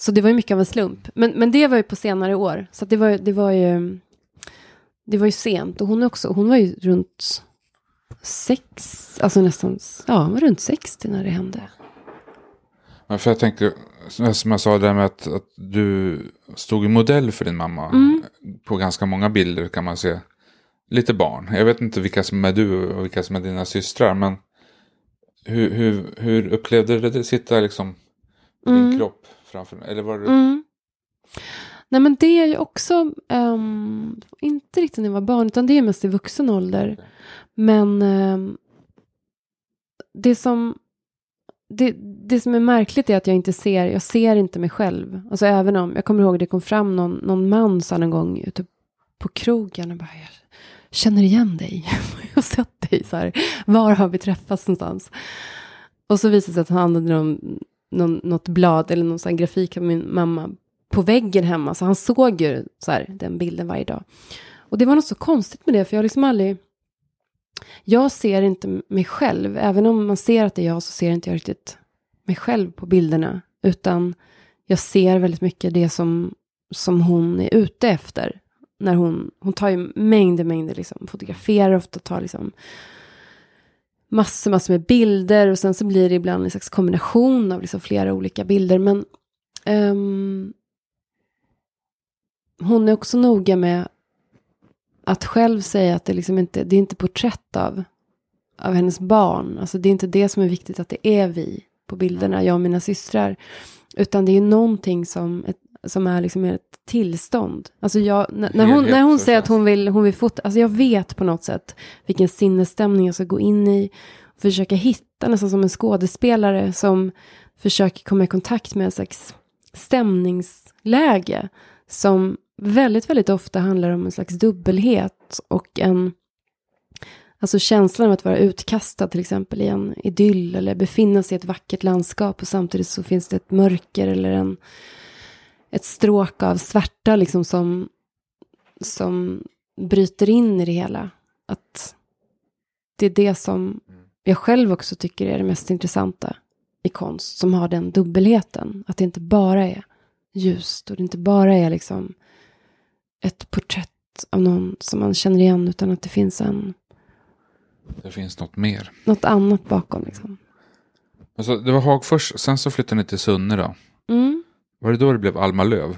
Så det var ju mycket av en slump. Men, men det var ju på senare år. Så det var, det var ju det var ju sent. Och hon också, hon var ju runt sex, alltså nästan, ja, hon var runt 60 när det hände. Ja, för jag tänker, som jag sa där med att, att du stod i modell för din mamma. Mm. På ganska många bilder kan man se lite barn. Jag vet inte vilka som är du och vilka som är dina systrar. Men hur, hur, hur upplevde du det? Sitta liksom mm. din kropp framför Eller var det... Mm. Nej men det är ju också, um, inte riktigt när jag var barn, utan det är mest i vuxen ålder. Okay. Men um, det som det, det som är märkligt är att jag inte ser, jag ser inte mig själv. Alltså även om, jag kommer ihåg det kom fram någon, någon man sa en gång ute på krogen och bara, jag känner igen dig. jag har sett dig så här, var har vi träffats någonstans? Och så visade det sig att han använde någon, någon, något blad eller någon sån grafik av min mamma på väggen hemma. Så han såg ju så här, den bilden varje dag. Och det var något så konstigt med det, för jag har liksom aldrig jag ser inte mig själv, även om man ser att det är jag så ser inte jag riktigt mig själv på bilderna. Utan jag ser väldigt mycket det som, som hon är ute efter. När hon, hon tar ju mängder, mängder, liksom, fotograferar ofta, tar liksom massor, massor med bilder och sen så blir det ibland en slags kombination av liksom flera olika bilder. Men um, hon är också noga med att själv säga att det liksom inte, det är inte porträtt av, av hennes barn. Alltså det är inte det som är viktigt att det är vi på bilderna, jag och mina systrar. Utan det är någonting som, ett, som är liksom ett tillstånd. Alltså jag, när, när hon, när hon säger att hon vill, hon vill fota, alltså jag vet på något sätt vilken sinnesstämning jag ska gå in i. Och försöka hitta nästan som en skådespelare som försöker komma i kontakt med en slags stämningsläge. Som väldigt, väldigt ofta handlar om en slags dubbelhet och en Alltså känslan av att vara utkastad till exempel i en idyll eller befinna sig i ett vackert landskap och samtidigt så finns det ett mörker eller en, ett stråk av svärta liksom som, som bryter in i det hela. Att det är det som jag själv också tycker är det mest intressanta i konst som har den dubbelheten. Att det inte bara är ljust och det inte bara är liksom ett porträtt av någon som man känner igen utan att det finns en det finns något mer. Något annat bakom liksom. Alltså, det var Hagfors, sen så flyttade ni till Sunne då. Mm. Var det då det blev Alma Löv?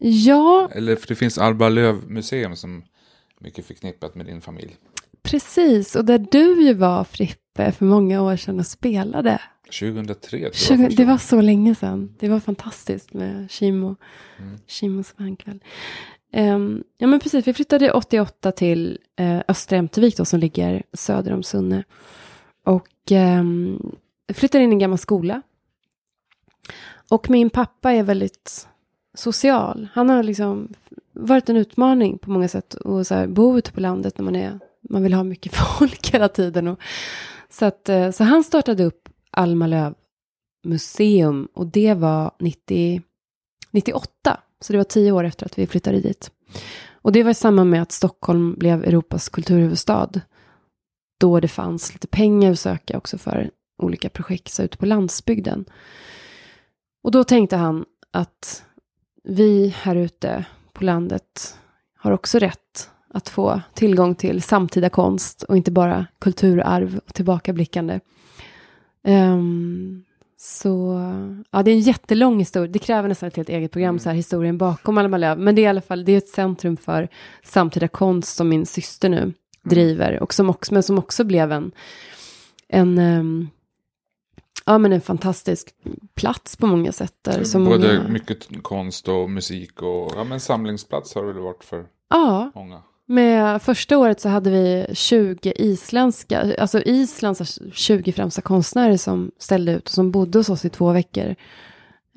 Ja. Eller för det finns Alma Löv museum som är mycket förknippat med din familj. Precis, och där du ju var Frippe för många år sedan och spelade. 2003 tror jag. 20, det var så länge sedan. Det var fantastiskt med Kimo. Mm. Kimos vankväll. Um, ja men precis, vi flyttade 88 till uh, Östra Ämtervik då, som ligger söder om Sunne. Och um, flyttade in i en gammal skola. Och min pappa är väldigt social. Han har liksom varit en utmaning på många sätt. Att så här, bo ute på landet när man, är, man vill ha mycket folk hela tiden. Och, så, att, eh, så han startade upp Alma Löv museum. Och det var 90, 98. Så det var tio år efter att vi flyttade dit. Och det var i samband med att Stockholm blev Europas kulturhuvudstad. Då det fanns lite pengar att söka också för olika projekt så ute på landsbygden. Och då tänkte han att vi här ute på landet har också rätt att få tillgång till samtida konst och inte bara kulturarv och tillbakablickande. Um, så ja, det är en jättelång historia. Det kräver nästan ett helt eget program, mm. så här, historien bakom Alma Löv. Men det är i alla fall det är ett centrum för samtida konst som min syster nu mm. driver. Och som också, men som också blev en, en, um, ja, men en fantastisk plats på många sätt. Där, så Både många... mycket konst och musik och ja, men samlingsplats har det väl varit för ja. många. Med första året så hade vi 20 isländska, alltså Islands 20 främsta konstnärer som ställde ut och som bodde hos oss i två veckor.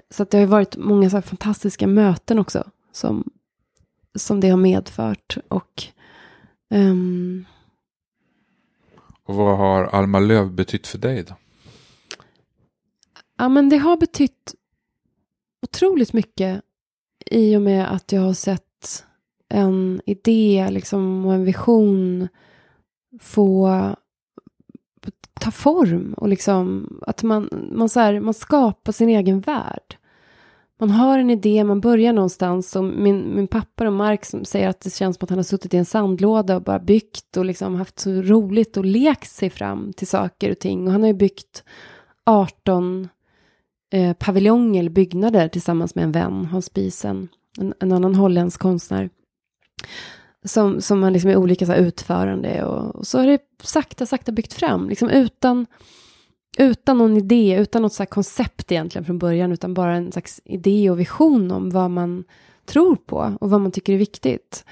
Så det har ju varit många så fantastiska möten också som, som det har medfört. Och, um... och vad har Alma Löv betytt för dig då? Ja men det har betytt otroligt mycket i och med att jag har sett en idé liksom, och en vision få ta form och liksom att man, man, så här, man skapar sin egen värld. Man har en idé, man börjar någonstans och min, min pappa och Mark som säger att det känns som att han har suttit i en sandlåda och bara byggt och liksom haft så roligt och lekt sig fram till saker och ting. Och han har ju byggt 18 eh, paviljonger eller byggnader tillsammans med en vän, Hans Biesen, en, en annan holländsk konstnär. Som, som man liksom i olika så här, utförande och, och, så har det sakta, sakta byggt fram. Liksom utan, utan någon idé, utan något så koncept egentligen från början. Utan bara en slags idé och vision om vad man tror på och vad man tycker är viktigt.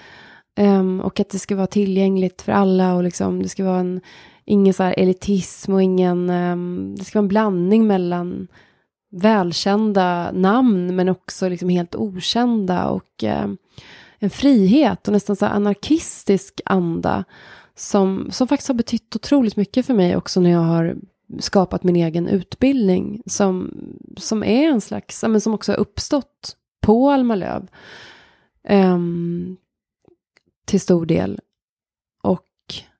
Um, och att det ska vara tillgängligt för alla och liksom det ska vara en, ingen så här elitism och ingen, um, det ska vara en blandning mellan välkända namn men också liksom helt okända och eh, en frihet och nästan så anarkistisk anda som, som faktiskt har betytt otroligt mycket för mig också när jag har skapat min egen utbildning som, som är en slags, men som också har uppstått på Alma Löv um, ehm, till stor del. Och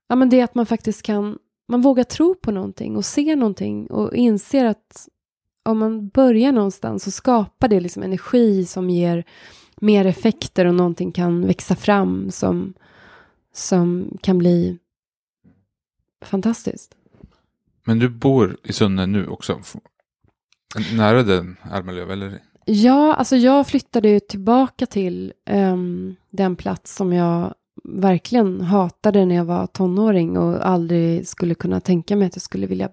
ja, men det är att man faktiskt kan, man vågar tro på någonting och se någonting och inser att om man börjar någonstans så skapar det liksom energi som ger mer effekter och någonting kan växa fram som, som kan bli fantastiskt. Men du bor i Sunne nu också? Nära den Almalöv eller? Ja, alltså jag flyttade ju tillbaka till um, den plats som jag verkligen hatade när jag var tonåring och aldrig skulle kunna tänka mig att jag skulle vilja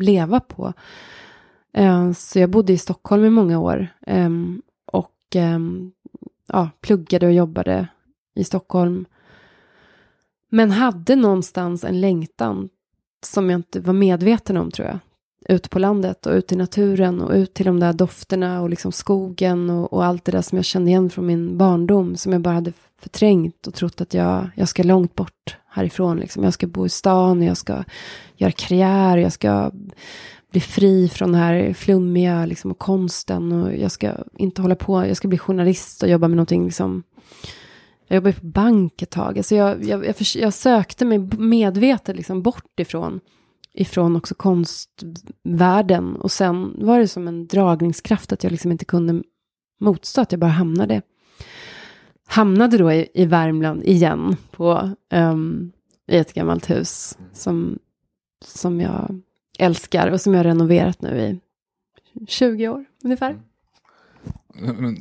leva på. Ehm, så jag bodde i Stockholm i många år ehm, och ehm, ja, pluggade och jobbade i Stockholm. Men hade någonstans en längtan som jag inte var medveten om tror jag. Ut på landet och ut i naturen och ut till de där dofterna och liksom skogen och, och allt det där som jag kände igen från min barndom som jag bara hade förträngt och trott att jag, jag ska långt bort härifrån. Liksom. Jag ska bo i stan, jag ska göra karriär, jag ska bli fri från det här flummiga liksom, och konsten och jag ska inte hålla på, jag ska bli journalist och jobba med någonting liksom jag jobbade på bank ett tag. Alltså jag, jag, jag, jag sökte mig medvetet liksom bort ifrån, ifrån också konstvärlden. Och sen var det som en dragningskraft att jag liksom inte kunde motstå, att jag bara hamnade. Hamnade då i, i Värmland igen på, um, i ett gammalt hus som, som jag älskar och som jag har renoverat nu i 20 år ungefär.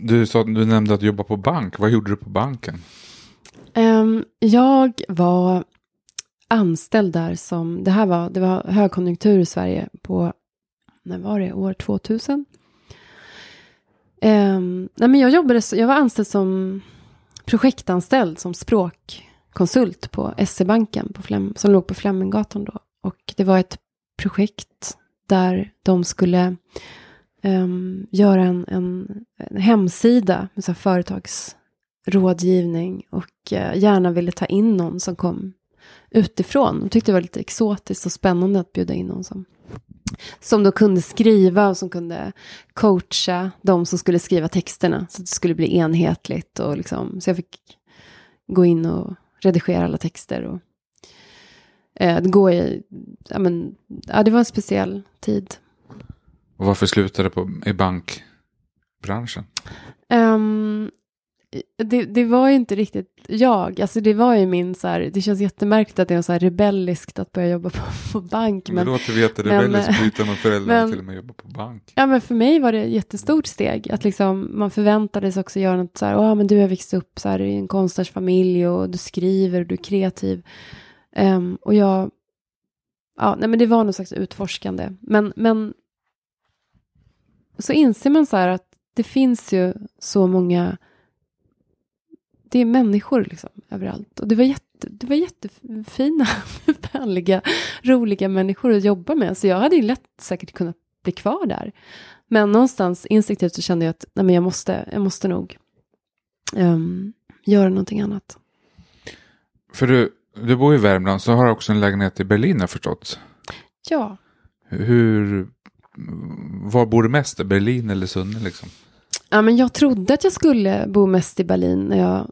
Du, sa, du nämnde att du jobbar på bank. Vad gjorde du på banken? Um, jag var anställd där som, det här var, det var högkonjunktur i Sverige på, när var det, år 2000? Um, ehm, nej men jag jobbade, jag var anställd som projektanställd som språkkonsult på SE-banken på Flem, som låg på Fleminggatan då. Och det var ett projekt där de skulle um, göra en, en, en, hemsida med så företagsrådgivning och uh, gärna ville ta in någon som kom utifrån. De tyckte det var lite exotiskt och spännande att bjuda in någon som, som då kunde skriva och som kunde coacha de som skulle skriva texterna så att det skulle bli enhetligt. Och liksom, så jag fick gå in och redigera alla texter. Och, eh, gå i, ja, men, ja, det var en speciell tid. Och varför slutade du på, i bankbranschen? Um, det, det, var ju inte riktigt jag. Alltså det var ju min så här, det känns jättemärkligt att det är så här rebelliskt att börja jobba på, på bank. Men, det låter jätterebelliskt utan att föräldrarna till och med jobba på bank. Ja men för mig var det ett jättestort steg. Att liksom man förväntades också göra något så här, ja men du har växt upp så här i en konstnärsfamilj och du skriver och du är kreativ. Um, och jag, ja nej men det var något slags utforskande. Men, men så inser man så här att det finns ju så många, det är människor liksom överallt. Och det var, jätte, det var jättefina, vänliga, roliga människor att jobba med. Så jag hade ju lätt säkert kunnat bli kvar där. Men någonstans instinktivt så kände jag att nej, men jag, måste, jag måste nog um, göra någonting annat. För du, du bor i Värmland så har du också en lägenhet i Berlin har förstått. Ja. Hur var bor du mest? Berlin eller Sunne liksom? Ja, men jag trodde att jag skulle bo mest i Berlin när jag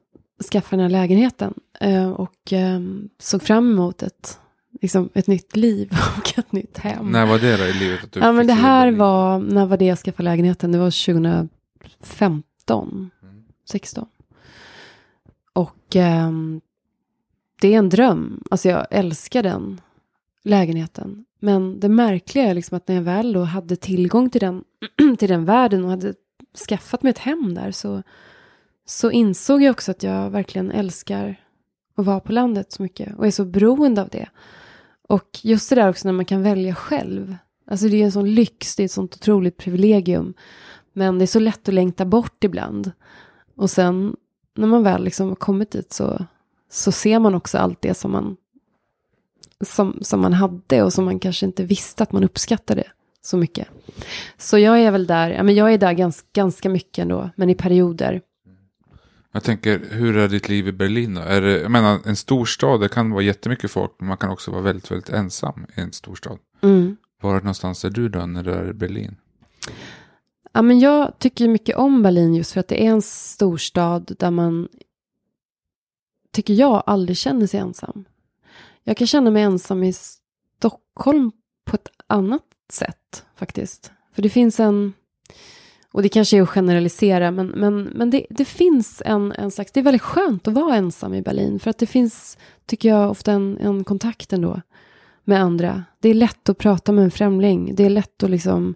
skaffade den här lägenheten. Eh, och eh, såg fram emot ett, liksom, ett nytt liv och ett nytt hem. När var det då i livet? Att du ja, men det här var, när var det jag skaffade lägenheten? Det var 2015, mm. 16. Och eh, det är en dröm. Alltså jag älskar den lägenheten. Men det märkliga är liksom att när jag väl då hade tillgång till den, till den världen och hade skaffat mig ett hem där så, så insåg jag också att jag verkligen älskar att vara på landet så mycket och är så beroende av det. Och just det där också när man kan välja själv. Alltså det är en sån lyx, det är ett sånt otroligt privilegium. Men det är så lätt att längta bort ibland. Och sen när man väl liksom har kommit dit så, så ser man också allt det som man som, som man hade och som man kanske inte visste att man uppskattade så mycket. Så jag är väl där, ja, men jag är där ganska, ganska mycket ändå, men i perioder. Jag tänker, hur är ditt liv i Berlin då? Är det, jag menar, en storstad, det kan vara jättemycket folk, men man kan också vara väldigt, väldigt ensam i en storstad. Mm. Var någonstans är du då när du är i Berlin? Ja, men jag tycker mycket om Berlin just för att det är en storstad där man, tycker jag, aldrig känner sig ensam. Jag kan känna mig ensam i Stockholm på ett annat sätt faktiskt. För det finns en, och det kanske är att generalisera, men, men, men det, det finns en, en slags, det är väldigt skönt att vara ensam i Berlin. För att det finns, tycker jag, ofta en, en kontakt ändå med andra. Det är lätt att prata med en främling. Det är lätt att liksom,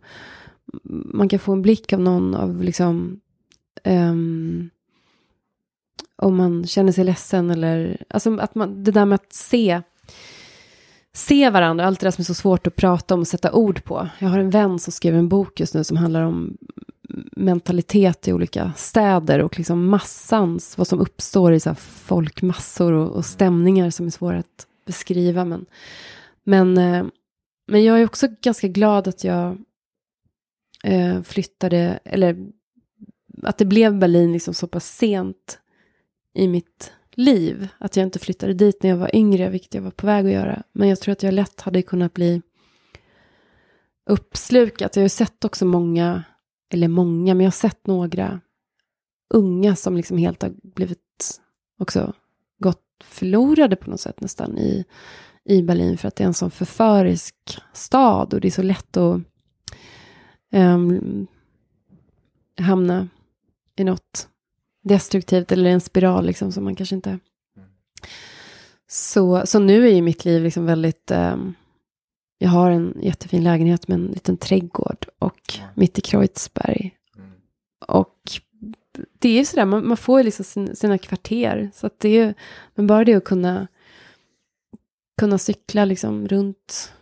man kan få en blick av någon av liksom, um, om man känner sig ledsen eller, alltså att man, det där med att se, se varandra, allt det där som är så svårt att prata om och sätta ord på. Jag har en vän som skriver en bok just nu som handlar om mentalitet i olika städer och liksom massans, vad som uppstår i så folkmassor och, och, stämningar som är svåra att beskriva. Men, men, eh, men jag är också ganska glad att jag eh, flyttade, eller att det blev Berlin liksom så pass sent i mitt liv. Att jag inte flyttade dit när jag var yngre, vilket jag var på väg att göra. Men jag tror att jag lätt hade kunnat bli uppslukat. Jag har ju sett också många, eller många, men jag har sett några unga som liksom helt har blivit också gått förlorade på något sätt nästan i, i Berlin. För att det är en sån förförisk stad och det är så lätt att um, hamna i något destruktivt eller en spiral liksom som man kanske inte... Så, så nu är ju mitt liv liksom väldigt... Um, jag har en jättefin lägenhet med en liten trädgård och mitt i Kreuzberg. Och det är ju sådär, man, man får ju liksom sin, sina kvarter. Så att det är ju, men bara det att kunna, kunna cykla liksom runt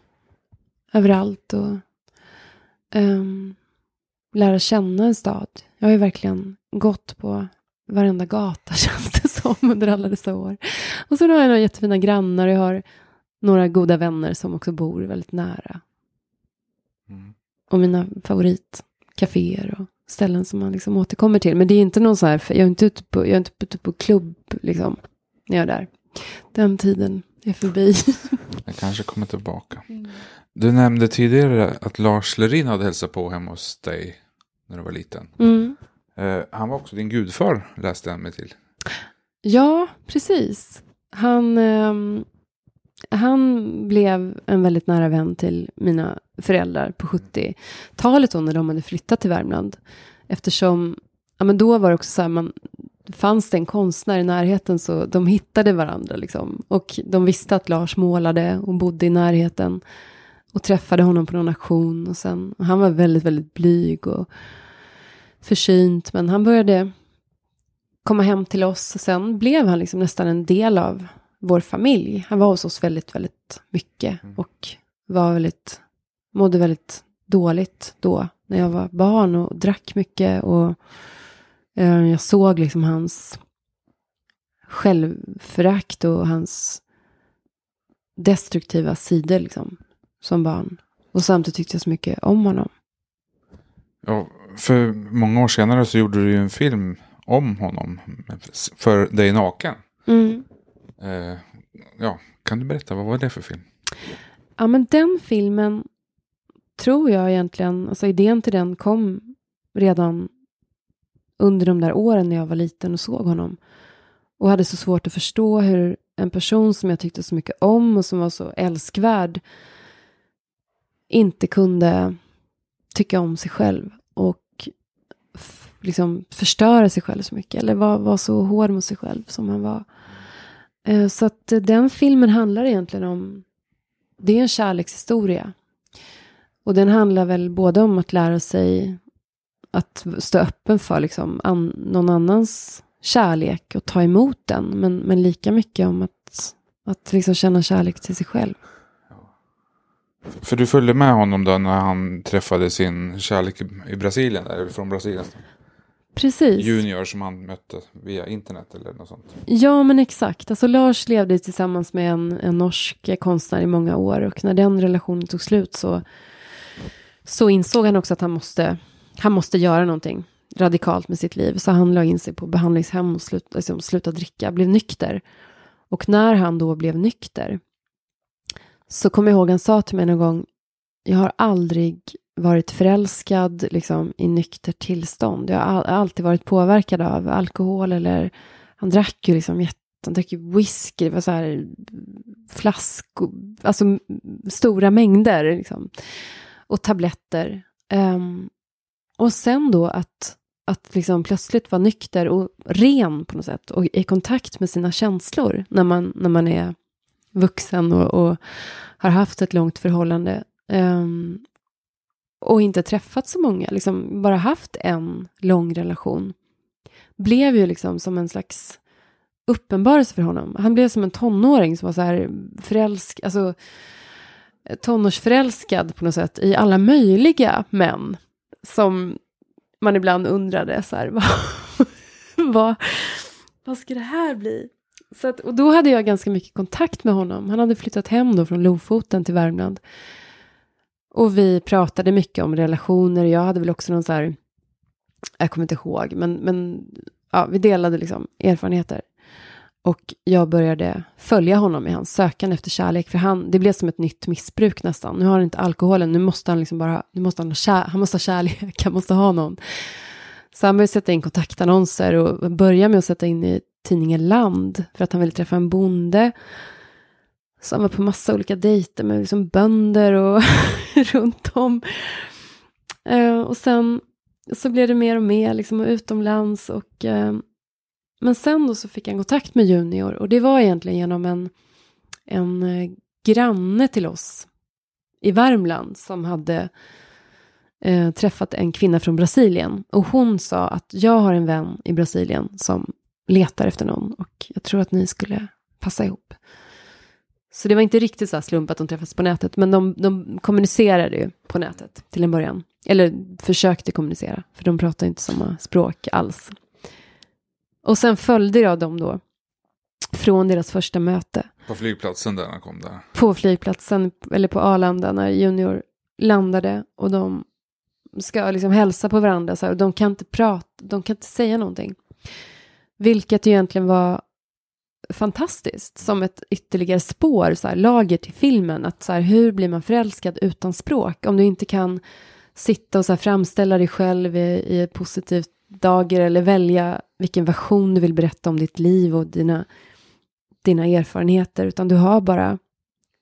överallt och um, lära känna en stad. Jag har ju verkligen gått på varenda gata känns det som under alla dessa år. Och sen har jag några jättefina grannar och jag har några goda vänner som också bor väldigt nära. Mm. Och mina favoritcaféer och ställen som man liksom återkommer till. Men det är inte någon så här, jag är inte ute på, jag är inte ute på klubb liksom, när jag är där. Den tiden är förbi. Jag kanske kommer tillbaka. Mm. Du nämnde tidigare att Lars Lerin hade hälsat på hemma hos dig när du var liten. Mm. Eh, han var också din gudfar, läste jag mig till. Ja, precis. Han, eh, han blev en väldigt nära vän till mina föräldrar på 70-talet när de hade flyttat till Värmland. Eftersom, ja men då var det också så här, man, fanns det en konstnär i närheten så de hittade varandra liksom. Och de visste att Lars målade och bodde i närheten. Och träffade honom på någon auktion och sen, och han var väldigt, väldigt blyg och försynt. Men han började komma hem till oss och sen blev han liksom nästan en del av vår familj. Han var hos oss väldigt, väldigt mycket mm. och var väldigt, mådde väldigt dåligt då när jag var barn och drack mycket och eh, jag såg liksom hans självförakt och hans destruktiva sidor liksom som barn. Och samtidigt tyckte jag så mycket om honom. Ja, för många år senare så gjorde du ju en film om honom. För dig naken. Mm. Eh, ja, kan du berätta, vad var det för film? Ja, men den filmen tror jag egentligen, alltså idén till den kom redan under de där åren när jag var liten och såg honom. Och hade så svårt att förstå hur en person som jag tyckte så mycket om och som var så älskvärd inte kunde tycka om sig själv liksom förstöra sig själv så mycket. Eller var, var så hård mot sig själv som han var. Eh, så att eh, den filmen handlar egentligen om, det är en kärlekshistoria. Och den handlar väl både om att lära sig att stå öppen för liksom an, någon annans kärlek och ta emot den. Men, men lika mycket om att, att liksom känna kärlek till sig själv. För du följde med honom då när han träffade sin kärlek i Brasilien, eller från Brasilien? Precis. Junior som han mötte via internet eller något sånt. Ja, men exakt. Alltså Lars levde tillsammans med en, en norsk konstnär i många år och när den relationen tog slut så, så insåg han också att han måste, han måste göra någonting radikalt med sitt liv. Så han la in sig på behandlingshem och slut, liksom, slutade dricka, blev nykter. Och när han då blev nykter så kommer jag ihåg han sa till mig någon gång, jag har aldrig varit förälskad liksom, i nykter tillstånd. Jag har alltid varit påverkad av alkohol eller han drack ju liksom han drack ju whisky, det var så här flaskor, alltså stora mängder liksom. Och tabletter. Um, och sen då att, att liksom plötsligt vara nykter och ren på något sätt och i kontakt med sina känslor när man, när man är vuxen och, och har haft ett långt förhållande. Um, och inte träffat så många, liksom bara haft en lång relation. Blev ju liksom som en slags uppenbarelse för honom. Han blev som en tonåring som var så här förälsk, alltså eh, tonårsförälskad på något sätt i alla möjliga män. Som man ibland undrade så här, vad, vad, vad ska det här bli? Så att, och då hade jag ganska mycket kontakt med honom. Han hade flyttat hem då från Lofoten till Värmland. Och vi pratade mycket om relationer. Jag hade väl också någon så här, jag kommer inte ihåg, men, men ja, vi delade liksom erfarenheter. Och jag började följa honom i hans sökande efter kärlek. För han, det blev som ett nytt missbruk nästan. Nu har han inte alkoholen, nu måste han liksom bara, nu måste han, ha kär, han måste ha kärlek, han måste ha någon. Så han började sätta in kontaktannonser och börja med att sätta in i tidningen Land. För att han ville träffa en bonde. Så han var på massa olika dejter med liksom bönder och runt om. Uh, och sen så blev det mer och mer liksom utomlands. Och, uh, men sen då så fick han kontakt med Junior. Och det var egentligen genom en, en uh, granne till oss i Värmland som hade eh, träffat en kvinna från Brasilien. Och hon sa att jag har en vän i Brasilien som letar efter någon och jag tror att ni skulle passa ihop. Så det var inte riktigt så slump att de träffades på nätet, men de, de kommunicerade ju på nätet till en början. Eller försökte kommunicera, för de pratar inte samma språk alls. Och sen följde jag dem då från deras första möte. På flygplatsen där han kom där? På flygplatsen, eller på Arlanda när Junior landade och de ska liksom hälsa på varandra så här, och de kan inte prata, de kan inte säga någonting. Vilket egentligen var fantastiskt som ett ytterligare spår, så här, lager till filmen. Att så här, hur blir man förälskad utan språk? Om du inte kan sitta och så här, framställa dig själv i, i ett positivt dager eller välja vilken version du vill berätta om ditt liv och dina, dina erfarenheter, utan du har bara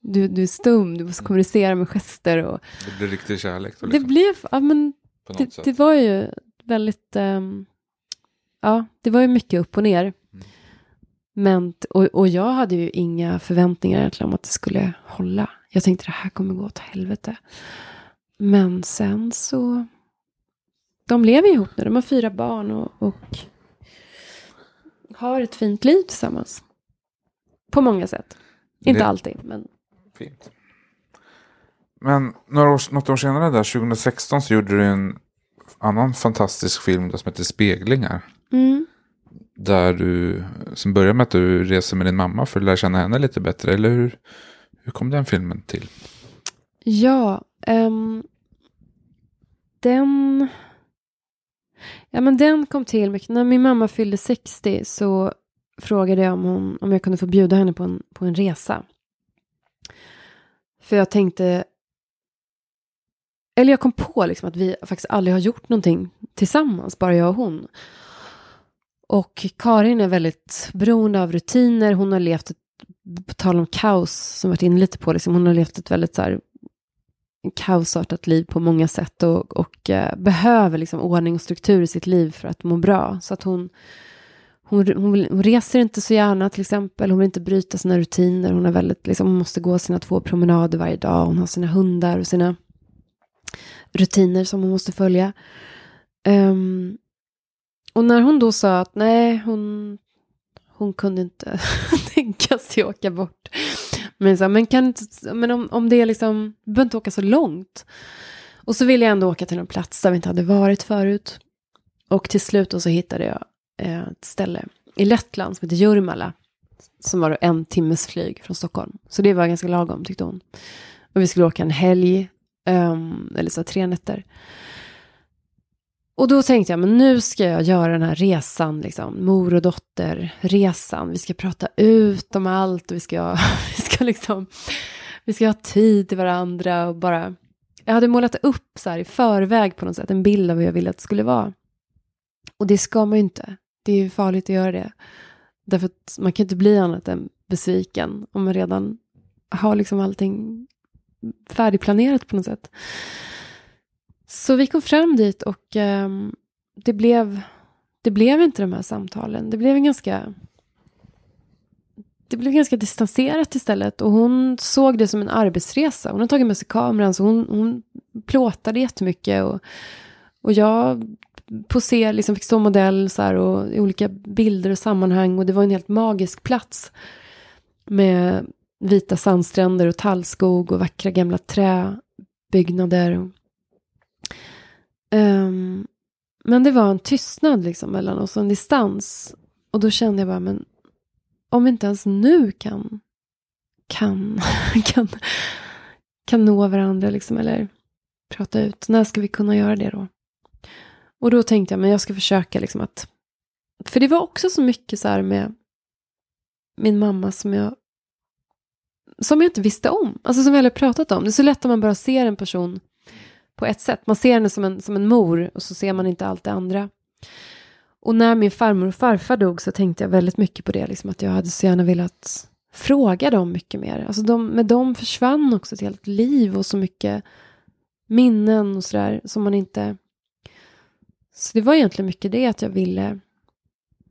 du, du är stum, du måste kommunicera med gester. Och, det blir riktig kärlek. Då, liksom. Det blev, ja men det, det, var ju väldigt, um, ja det var ju mycket upp och ner. Men, och, och jag hade ju inga förväntningar egentligen om att det skulle hålla. Jag tänkte det här kommer gå åt helvete. Men sen så, de lever ihop nu, de har fyra barn och, och har ett fint liv tillsammans. På många sätt. Inte alltid, men Fint. Men några år, något år senare, där, 2016, så gjorde du en annan fantastisk film som heter Speglingar. Mm. Där du, som börjar med att du reser med din mamma för att lära känna henne lite bättre. Eller hur, hur kom den filmen till? Ja, um, den... Ja, men den kom till mycket. När min mamma fyllde 60 så frågade jag om, hon, om jag kunde få bjuda henne på en, på en resa. För jag tänkte, eller jag kom på liksom att vi faktiskt aldrig har gjort någonting tillsammans, bara jag och hon. Och Karin är väldigt beroende av rutiner. Hon har levt, ett, på tal om kaos, som varit inne lite på, liksom, hon har levt ett väldigt så här, kaosartat liv på många sätt och, och eh, behöver liksom ordning och struktur i sitt liv för att må bra. Så att hon hon, hon, hon, reser inte så gärna till exempel. Hon vill inte bryta sina rutiner. Hon, är väldigt, liksom, hon måste gå sina två promenader varje dag. Hon har sina hundar och sina rutiner som hon måste följa. Um, och när hon då sa att nej, hon, hon kunde inte tänka sig att åka bort. Men, så, men, kan men om, om det är liksom, du behöver inte åka så långt. Och så ville jag ändå åka till en plats där vi inte hade varit förut. Och till slut så hittade jag eh, ett ställe i Lettland som heter Jurmala. Som var en timmes flyg från Stockholm. Så det var ganska lagom tyckte hon. Och vi skulle åka en helg, um, eller så tre nätter. Och då tänkte jag, men nu ska jag göra den här resan, liksom, mor och dotter-resan. Vi ska prata ut om allt och vi ska, vi ska liksom, vi ska ha tid till varandra och bara... Jag hade målat upp så här i förväg på något sätt en bild av hur jag ville att det skulle vara. Och det ska man ju inte det är ju farligt att göra det. Därför att man kan inte bli annat än besviken om man redan har liksom allting färdigplanerat på något sätt. Så vi kom fram dit och eh, det, blev, det blev inte de här samtalen. Det blev en ganska det blev ganska distanserat istället och hon såg det som en arbetsresa. Hon har tagit med sig kameran så hon, hon plåtade jättemycket och, och jag posera, liksom fick stå modell så här, och i olika bilder och sammanhang. Och det var en helt magisk plats. Med vita sandstränder och tallskog och vackra gamla träbyggnader. Um, men det var en tystnad liksom mellan oss, en distans. Och då kände jag bara, men om vi inte ens nu kan, kan, kan, kan nå varandra liksom, eller prata ut, när ska vi kunna göra det då? Och då tänkte jag, men jag ska försöka liksom att, för det var också så mycket så här med min mamma som jag som jag inte visste om. Alltså som vi aldrig pratat om. Det är så lätt om man bara ser en person på ett sätt. Man ser henne som en, som en mor och så ser man inte allt det andra. Och när min farmor och farfar dog så tänkte jag väldigt mycket på det. Liksom att jag hade så gärna velat fråga dem mycket mer. Alltså de, med dem försvann också ett helt liv och så mycket minnen och sådär som man inte... Så det var egentligen mycket det att jag ville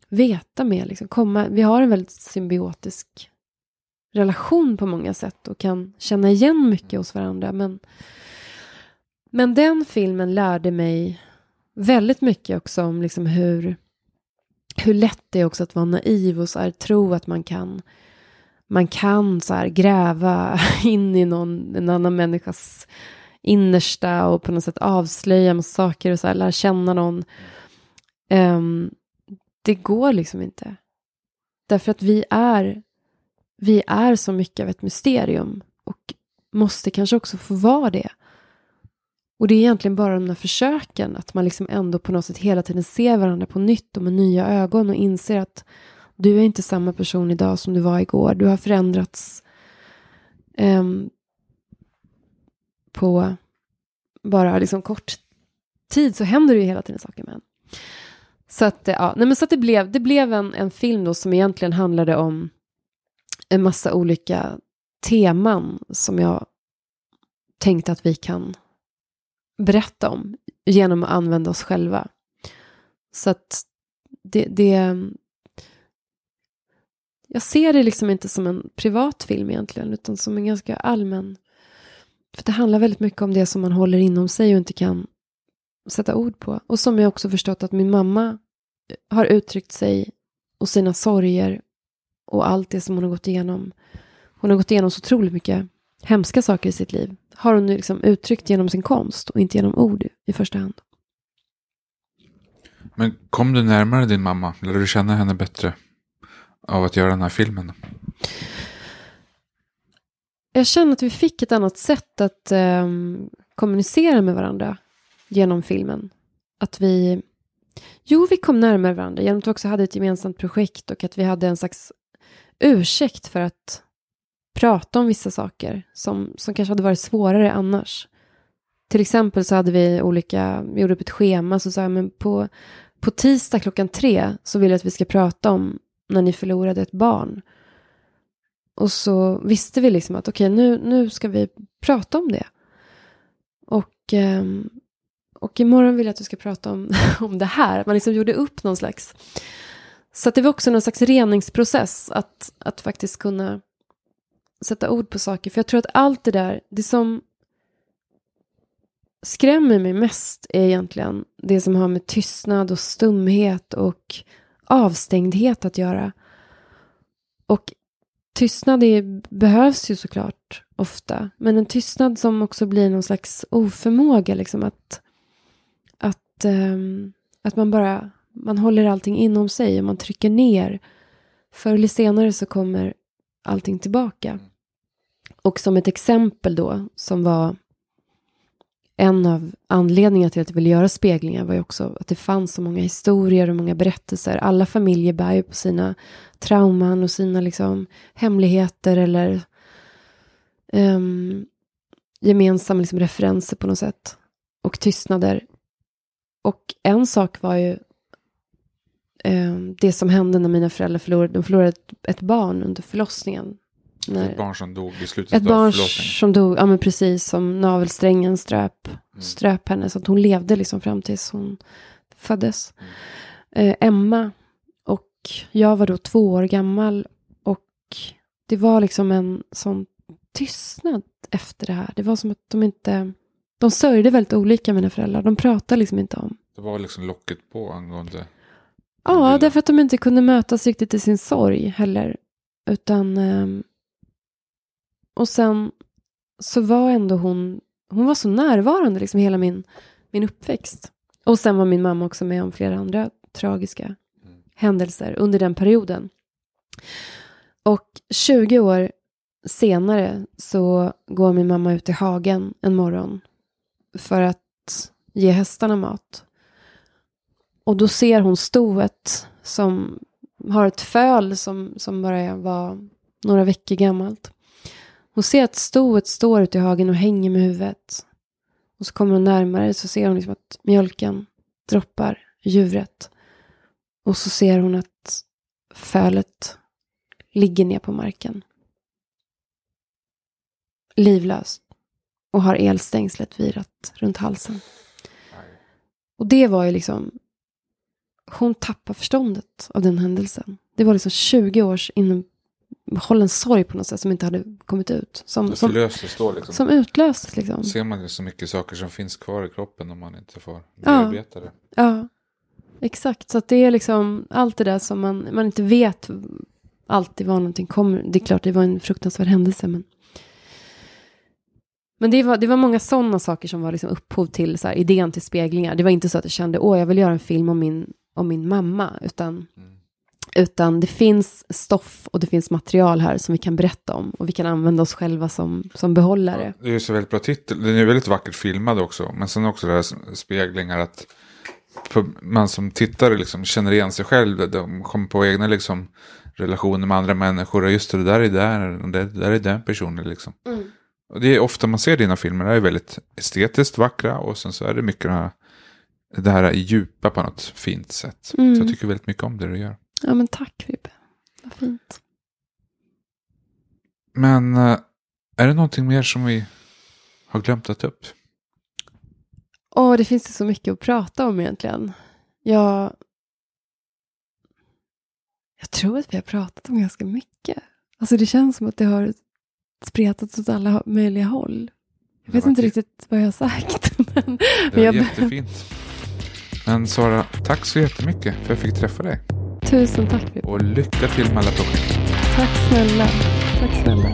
veta mer. Liksom, komma. Vi har en väldigt symbiotisk relation på många sätt och kan känna igen mycket hos varandra. Men, men den filmen lärde mig väldigt mycket också om liksom hur, hur lätt det är också att vara naiv och så här, tro att man kan man kan så här gräva in i någon, en annan människas innersta och på något sätt avslöja massa saker och så här, lära känna någon. Um, det går liksom inte. Därför att vi är vi är så mycket av ett mysterium och måste kanske också få vara det. Och det är egentligen bara de där försöken, att man liksom ändå på något sätt hela tiden ser varandra på nytt och med nya ögon och inser att du är inte samma person idag som du var igår. Du har förändrats um, på bara liksom kort tid så händer det ju hela tiden saker med en. Så att, eh, ja, nej men så att det blev, det blev en, en film då som egentligen handlade om en massa olika teman som jag tänkte att vi kan berätta om genom att använda oss själva. Så att det, det jag ser det liksom inte som en privat film egentligen, utan som en ganska allmän. För det handlar väldigt mycket om det som man håller inom sig och inte kan sätta ord på. Och som jag också förstått att min mamma har uttryckt sig och sina sorger och allt det som hon har gått igenom. Hon har gått igenom så otroligt mycket hemska saker i sitt liv. Har hon liksom uttryckt genom sin konst och inte genom ord i första hand. Men kom du närmare din mamma? Lärde du känna henne bättre av att göra den här filmen? Jag känner att vi fick ett annat sätt att eh, kommunicera med varandra genom filmen. Att vi... Jo, vi kom närmare varandra genom att vi också hade ett gemensamt projekt och att vi hade en slags ursäkt för att prata om vissa saker som, som kanske hade varit svårare annars. Till exempel så hade vi olika, vi gjorde upp ett schema, så sa jag, men på, på tisdag klockan tre så vill jag att vi ska prata om när ni förlorade ett barn. Och så visste vi liksom att okej, okay, nu, nu ska vi prata om det. Och, ehm, och imorgon vill jag att du ska prata om, om det här. Man liksom gjorde upp någon slags så det var också någon slags reningsprocess att, att faktiskt kunna sätta ord på saker. För jag tror att allt det där, det som skrämmer mig mest är egentligen det som har med tystnad och stumhet och avstängdhet att göra. Och tystnad är, behövs ju såklart ofta, men en tystnad som också blir någon slags oförmåga, liksom att, att, um, att man bara man håller allting inom sig och man trycker ner. Förr eller senare så kommer allting tillbaka. Och som ett exempel då, som var en av anledningarna till att jag ville göra speglingar var ju också att det fanns så många historier och många berättelser. Alla familjer bär ju på sina trauman och sina liksom hemligheter eller um, gemensamma liksom referenser på något sätt. Och tystnader. Och en sak var ju det som hände när mina föräldrar förlorade, de förlorade ett, ett barn under förlossningen. När, ett barn som dog i slutet ett av barn som dog, ja men precis som navelsträngen ströp, mm. ströp henne. Så att hon levde liksom fram tills hon föddes. Mm. Eh, Emma och jag var då två år gammal. Och det var liksom en sån tystnad efter det här. Det var som att de inte, de sörjde väldigt olika mina föräldrar. De pratade liksom inte om Det var liksom locket på angående... Ja, därför att de inte kunde mötas riktigt i sin sorg heller. Utan... ehm, och sen så var ändå hon... Hon var så närvarande liksom hela min, min uppväxt. Och sen var min mamma också med om flera andra tragiska Mm. händelser under den perioden. Och 20 år senare så går min mamma ut i hagen en morgon för att ge hästarna mat. Och då ser hon stoet som har ett föl som, som bara var några veckor gammalt. Hon ser att stoet står ute i hagen och hänger med huvudet. Och så kommer hon närmare så ser hon liksom att mjölken droppar djuret. Och så ser hon att fölet ligger ner på marken. Livlöst. Och har elstängslet virat runt halsen. Och det var ju liksom... Hon tappar förståndet av den händelsen. Det var liksom 20 års innehållen sorg på något sätt som inte hade kommit ut. Som, som, förlöstes då liksom. som utlöstes liksom. ser man ju så mycket saker som finns kvar i kroppen om man inte får Ja. bearbeta det. Ja, exakt. Så att det är liksom allt det där som man, man inte vet alltid var någonting kommer. Det är klart, det var en fruktansvärd händelse, men. Men det var, det var många sådana saker som var liksom upphov till så här, idén till speglingar. Det var inte så att jag kände, åh, jag vill göra en film om min, om min mamma, utan, Mm. utan det finns stoff och det finns material här som vi kan berätta om och vi kan använda oss själva som, som behållare. Det är ju så väldigt bra titel. Den är väldigt vackert filmad också. Men sen också det här speglingar att man som tittare liksom känner igen sig själv. De kommer på egna liksom relationer med andra människor. Och just det, det där är där. Det där är den personen liksom. Mm. Och det är ofta man ser dina filmer. Det är väldigt estetiskt vackra. Och sen så är det mycket det här, det här djupa på något fint sätt. Mm. Så jag tycker väldigt mycket om det du gör. Ja, men tack Fibbe. Vad fint. Men eh, är det någonting mer som vi har glömt att ta upp? Åh, det finns ju så mycket att prata om egentligen. Jag, jag tror att vi har pratat om ganska mycket. Alltså det känns som att det har spretat åt alla möjliga håll. Jag vet inte riktigt vad jag har sagt. Men, Det men var jag, jättefint. Men Sara, tack så jättemycket för att jag fick träffa dig. tusen tack. Och lycka till med alla projekt. Tack snälla. Tack snälla.